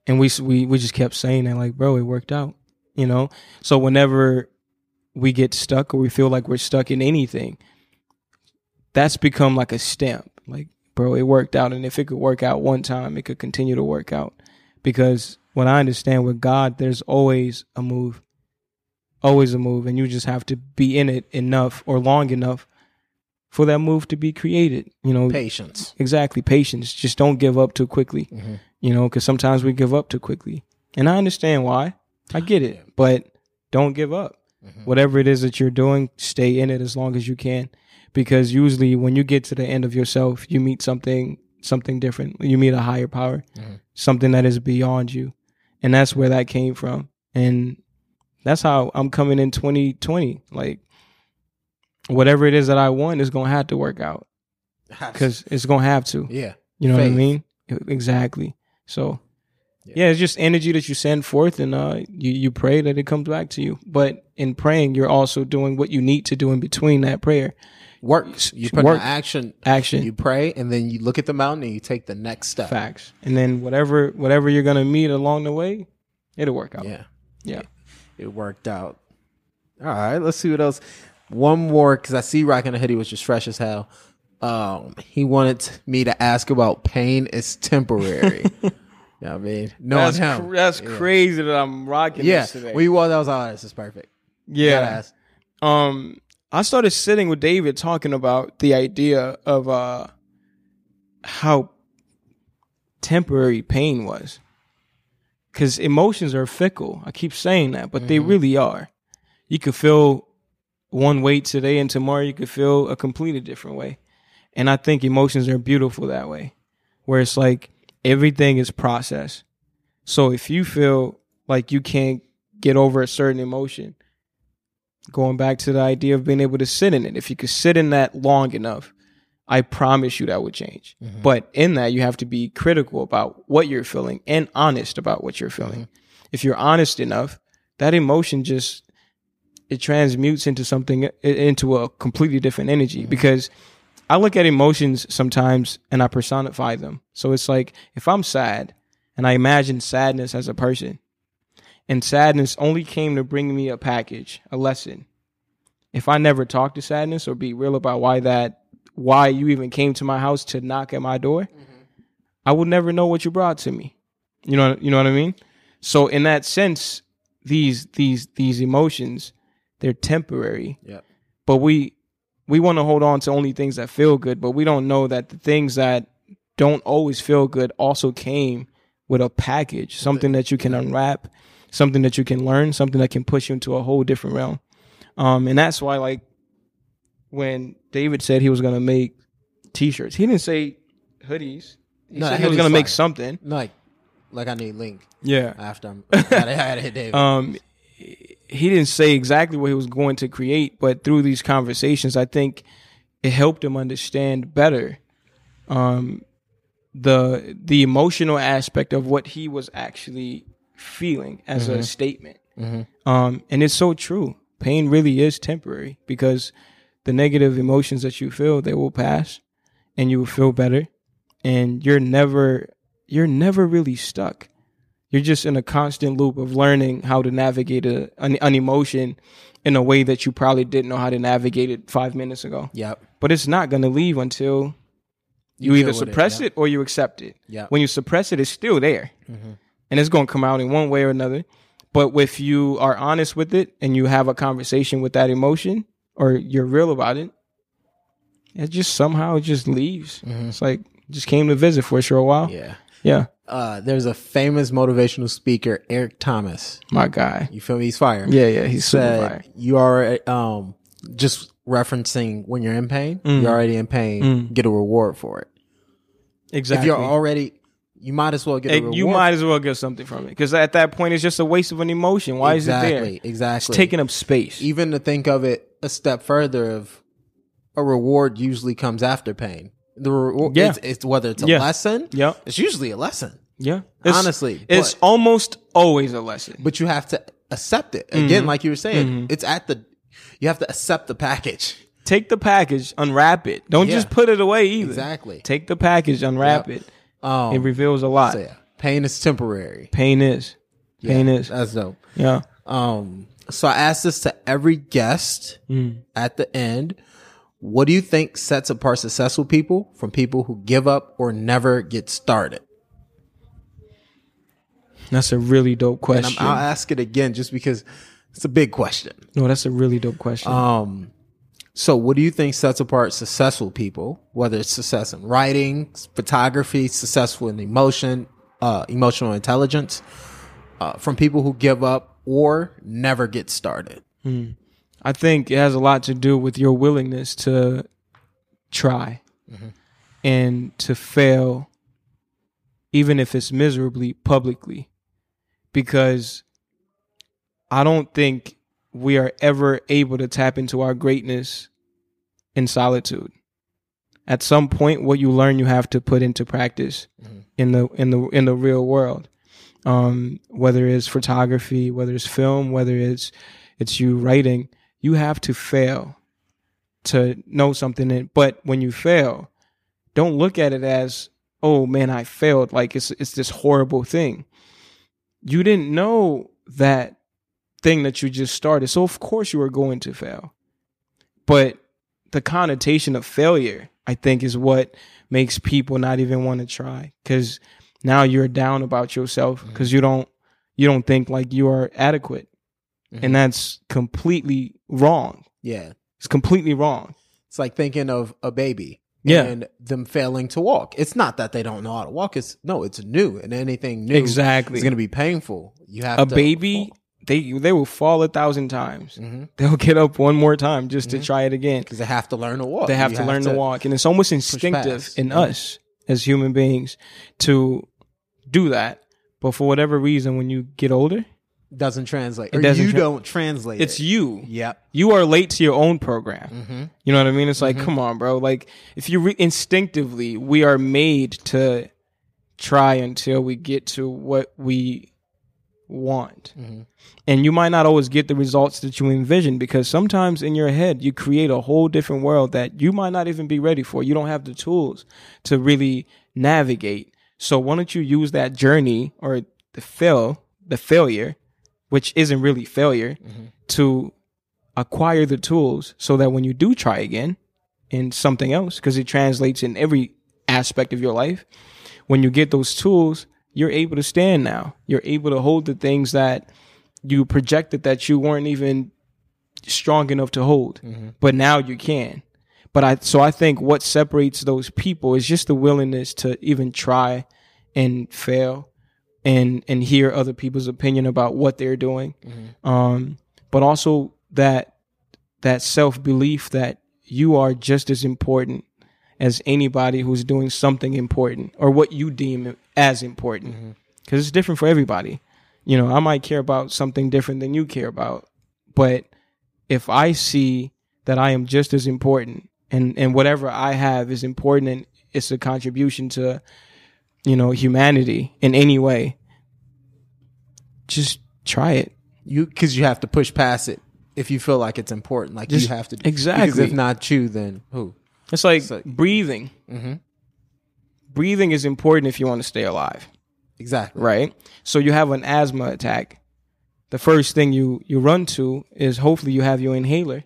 And we we we just kept saying that, like, bro, it worked out, you know. So whenever we get stuck or we feel like we're stuck in anything, that's become like a stamp. Like, bro, it worked out, and if it could work out one time, it could continue to work out. Because what I understand with God, there's always a move, always a move, and you just have to be in it enough or long enough for that move to be created. You know,
Patience.
exactly patience. Just don't give up too quickly mm-hmm. you know because sometimes we give up too quickly. And i understand why. I get it. But don't give up. Mm-hmm. Whatever it is that you're doing stay in it as long as you can. Because usually when you get to the end of yourself you meet something something different. You meet a higher power mm-hmm. something that is beyond you. And that's where that came from. And that's how i'm coming in 2020 like whatever it is that i want is gonna have to work out because it's gonna have to
yeah,
you know what I mean? Exactly. So yeah. it's just energy that you send forth and uh you, you pray that it comes back to you. But in praying, you're also doing what you need to do in between that prayer.
works. You put
Work.
in action.
Action.
You pray, and then you look at the mountain and you take the next step.
Facts. And then whatever whatever you're gonna meet along the way, it'll work out.
Yeah,
Yeah.
it worked out. All right, let's see what else. One more because I see rocking the hoodie which is fresh as hell. Um, he wanted me to ask about pain is temporary. yeah, I mean, no,
That's,
him.
cr- that's
yeah.
crazy that I'm rocking
Yeah,
this today.
we well, that was all. This is perfect.
Yeah.
ask.
um I started sitting with David talking about the idea of uh how temporary pain was. Cuz emotions are fickle. I keep saying that, but they really are. You could feel one way today and tomorrow you could feel a completely different way. And I think emotions are beautiful that way. Where it's like everything is processed. So if you feel like you can't get over a certain emotion, going back to the idea of being able to sit in it. If you could sit in that long enough, I promise you that would change. Mm-hmm. But in that, you have to be critical about what you're feeling and honest about what you're feeling. Mm-hmm. If you're honest enough, that emotion just it transmutes into something into a completely different energy because I look at emotions sometimes and I personify them. So it's like if I'm sad and I imagine sadness as a person, and sadness only came to bring me a package, a lesson. If I never talk to sadness or be real about why that, why you even came to my house to knock at my door, mm-hmm. I would never know what you brought to me. You know, you know what I mean. So in that sense, these these these emotions, they're temporary
Yep.
but we we want to hold on to only things that feel good but we don't know that the things that don't always feel good also came with a package something that you can unwrap something that you can learn something that can push you into a whole different realm Um, and that's why like when David said he was gonna make t-shirts, he didn't say hoodies. He
No,
said he was gonna make
fire.
something.
Like, like I need link
Yeah.
after I'm. I I gotta hit David.
Um, he didn't say exactly what he was going to create, but through these conversations, I think it helped him understand better um, the the emotional aspect of what he was actually feeling as a statement. Um, and it's so true. Pain really is temporary because the negative emotions that you feel they will pass, and you will feel better, and you're never you're never really stuck you're just in a constant loop of learning how to navigate a, an, an emotion in a way that you probably didn't know how to navigate it five minutes ago.
yep.
But it's not going to leave until you,
deal
either
with it,
suppress it, or you accept it.
Yep.
When you suppress it, it's still there. Mm-hmm. And it's going to come out in one way or another. But if you are honest with it and you have a conversation with that emotion or you're real about it, it just somehow just leaves. Mm-hmm. It's like just came to visit for a short while.
Yeah.
yeah.
Uh, there's a famous motivational speaker, Eric Thomas.
My guy.
You feel me? He's fire.
Yeah, yeah. He's super
said
fire.
you are um just referencing when you're in pain. You're already in pain. Get a reward for it.
Exactly.
If you're already, you might as well get a reward.
you might as well get something from it because at that point it's just a waste of an emotion. Why
exactly,
is it there?
Exactly.
It's taking up space.
even to think of it a step further of a reward usually comes after pain. The reward,
Yeah.
it's, it's whether it's a
Yeah.
lesson.
Yeah,
It's usually a lesson,
Yeah. It's-
Honestly,
it's
but-
almost always a lesson.
but you have to accept it. Again,
Mm-hmm.
like you were saying, it's at the. You have to accept the package.
Take the package, unwrap it. Don't
Yeah.
just put it away either.
Exactly.
Take the package, unwrap
Yep.
it.
Um,
It reveals a lot.
so yeah, pain is temporary.
Pain is. Pain is.
That's dope.
Yeah.
Um, so I asked this to every guest
Mm.
at the end. What do you think sets apart successful people from people who give up or never get started?
That's a really dope question.
I'll ask it again just because it's a big question.
no, that's a really dope question.
Um, so what do you think sets apart successful people, whether it's success in writing, photography, successful in emotion, uh, emotional intelligence, uh, from people who give up or never get started?
I think it has a lot to do with your willingness to try and to fail, even if it's miserably publicly. Because I don't think we are ever able to tap into our greatness in solitude. At some point, what you learn, you have to put into practice in the in the in the real world. Um, whether it's photography, whether it's film, whether it's it's you writing, you have to fail to know something. In, but when you fail, don't look at it as, oh man, I failed. Like it's it's this horrible thing. You didn't know that thing that you just started, so of course you are going to fail. But the connotation of failure, I think, is what makes people not even want to try because now you're down about yourself because mm-hmm. you don't you don't think like you are adequate and mm-hmm. that's completely wrong
Yeah.
it's completely wrong
It's like thinking of a baby.
Yeah.
And them failing to walk. It's not that they don't know how to walk. It's no, it's new. And anything new
Exactly.
is going to be painful. You have
a
to
baby they they will fall a thousand times
Mhm.
they'll get up one more time just to mm-hmm. try it again
because they have to learn to walk.
they have
You
to learn to walk and it's almost instinctive in
Yeah.
us as human beings to do that but for whatever reason when you get older
Doesn't translate.
It
or
doesn't
you
tra-
don't translate.
it's
it.
you
Yep.
you are late to your own program
Mm-hmm.
You know what I mean? It's like, come on, bro. Like, if you re- instinctively, we are made to try until we get to what we want. And you might not always get the results that you envision because sometimes in your head, you create a whole different world that you might not even be ready for. You don't have the tools to really navigate. So why don't you use that journey or the fail, the failure, which isn't really failure, mm-hmm. to acquire the tools so that when you do try again in something else, because it translates in every aspect of your life, when you get those tools, you're able to stand now. You're able to hold the things that you projected that you weren't even strong enough to hold, mm-hmm. but now you can. But I, so I think what separates those people is just the willingness to even try and fail and, and hear other people's opinion about what they're doing. Um, but also that that self belief that you are just as important as anybody who's doing something important or what you deem as important because it's different for everybody. You know, I might care about something different than you care about, but if I see that I am just as important and and whatever I have is important and it's a contribution to you know humanity in any way, just try it.
You because you have to push past it if you feel like it's important. Like
Just-
you have to Because
exactly.
if not you, then who?
It's like
like-
breathing.
Mhm.
Breathing is important if you want to stay alive,
Exactly.
right? So you have an asthma attack. The first thing you you run to is hopefully you have your inhaler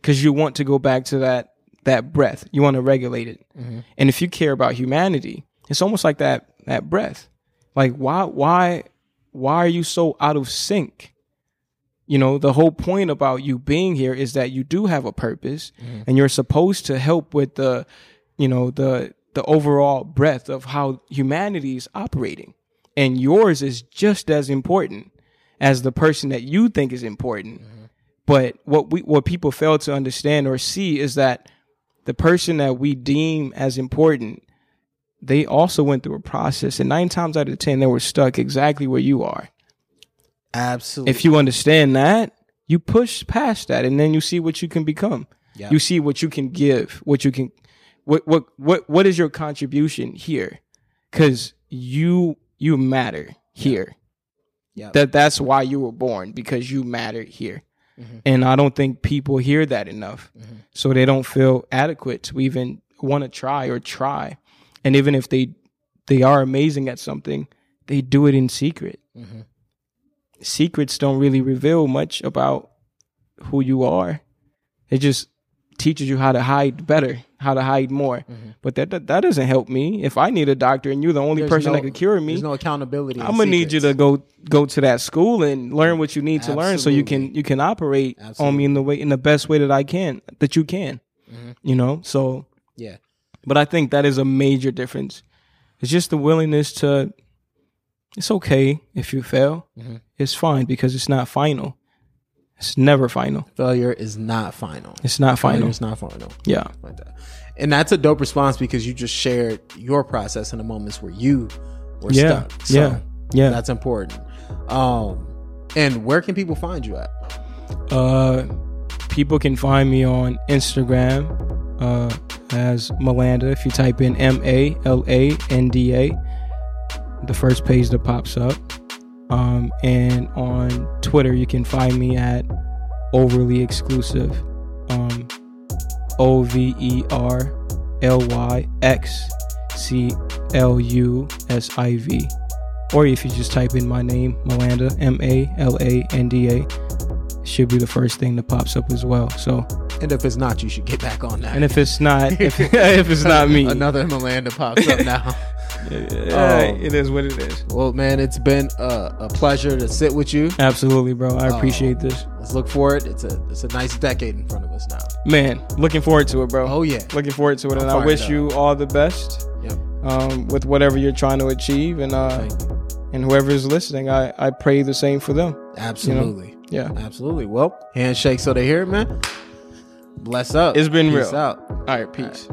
because you want to go back to that that breath. You want to regulate it. And if you care about humanity, it's almost like that that breath. Like why why why are you so out of sync? You know, the whole point about you being here is that you do have a purpose mm-hmm. and you're supposed to help with the you know, the the overall breadth of how humanity is operating. And yours is just as important as the person that you think is important. Mm-hmm. But what we what people fail to understand or see is that the person that we deem as important, they also went through a process, and nine times out of ten, they were stuck exactly where you are.
Absolutely.
If you understand that, you push past that, and then you see what you can become.
Yeah.
You see what you can give, what you can, what what what what is your contribution here? Because you you matter here.
Yeah.
That that's why you were born because you matter here. Mm-hmm. And I don't think people hear that enough. Mm-hmm. So they don't feel adequate to even want to try or try. And even if they they are amazing at something, they do it in secret. Secrets don't really reveal much about who you are. It just teaches you how to hide better, how to hide more. But that, that that doesn't help me. If I need a doctor and you're the only
There's
person
no-
that could cure me,
There's no accountability.
I'm gonna need you to go go to that school and learn what you need to learn, so you can you can operate on me in the way in the best way that I can that you can.
Mm-hmm.
You know, so
Yeah.
But I think that is a major difference. It's just the willingness to. It's okay if you fail.
Mm-hmm.
It's fine because it's not final. It's never final.
Failure is not final.
It's not
Failure
final.
is not final.
Yeah.
Like that. And that's a dope response because you just shared your process in the moments where you were
Yeah.
stuck. So
Yeah. Yeah.
That's important. Um, and where can people find you at?
Uh, people can find me on Instagram uh, as Malanda. If you type in M A L A N D A, the first page that pops up. Um, and on Twitter, you can find me at Overly Exclusive. Um, O V E R L Y X C L U S I V. Or if you just type in my name, Malanda, M A L A N D A, should be the first thing that pops up as well. So,
And if it's not, you should get back on that.
and if it's not, if, if it's not me,
Another Malanda pops up now.
yeah, it is what it is.
well, man, it's been a, a pleasure to sit with you.
Absolutely, bro. I appreciate
Oh.
this,
Let's look forward. It's a it's a nice decade in front of us now.
man. Looking forward to it, bro.
Oh yeah.
Looking forward to it, and I wish you all the best
Yep.
um, with whatever you're trying to achieve, and uh, and whoever is listening, I I pray the same for them.
Absolutely.
Yeah.
Absolutely. Well, handshake so they hear it, man. Bless up.
It's been
Peace
real.
out.
All right, peace.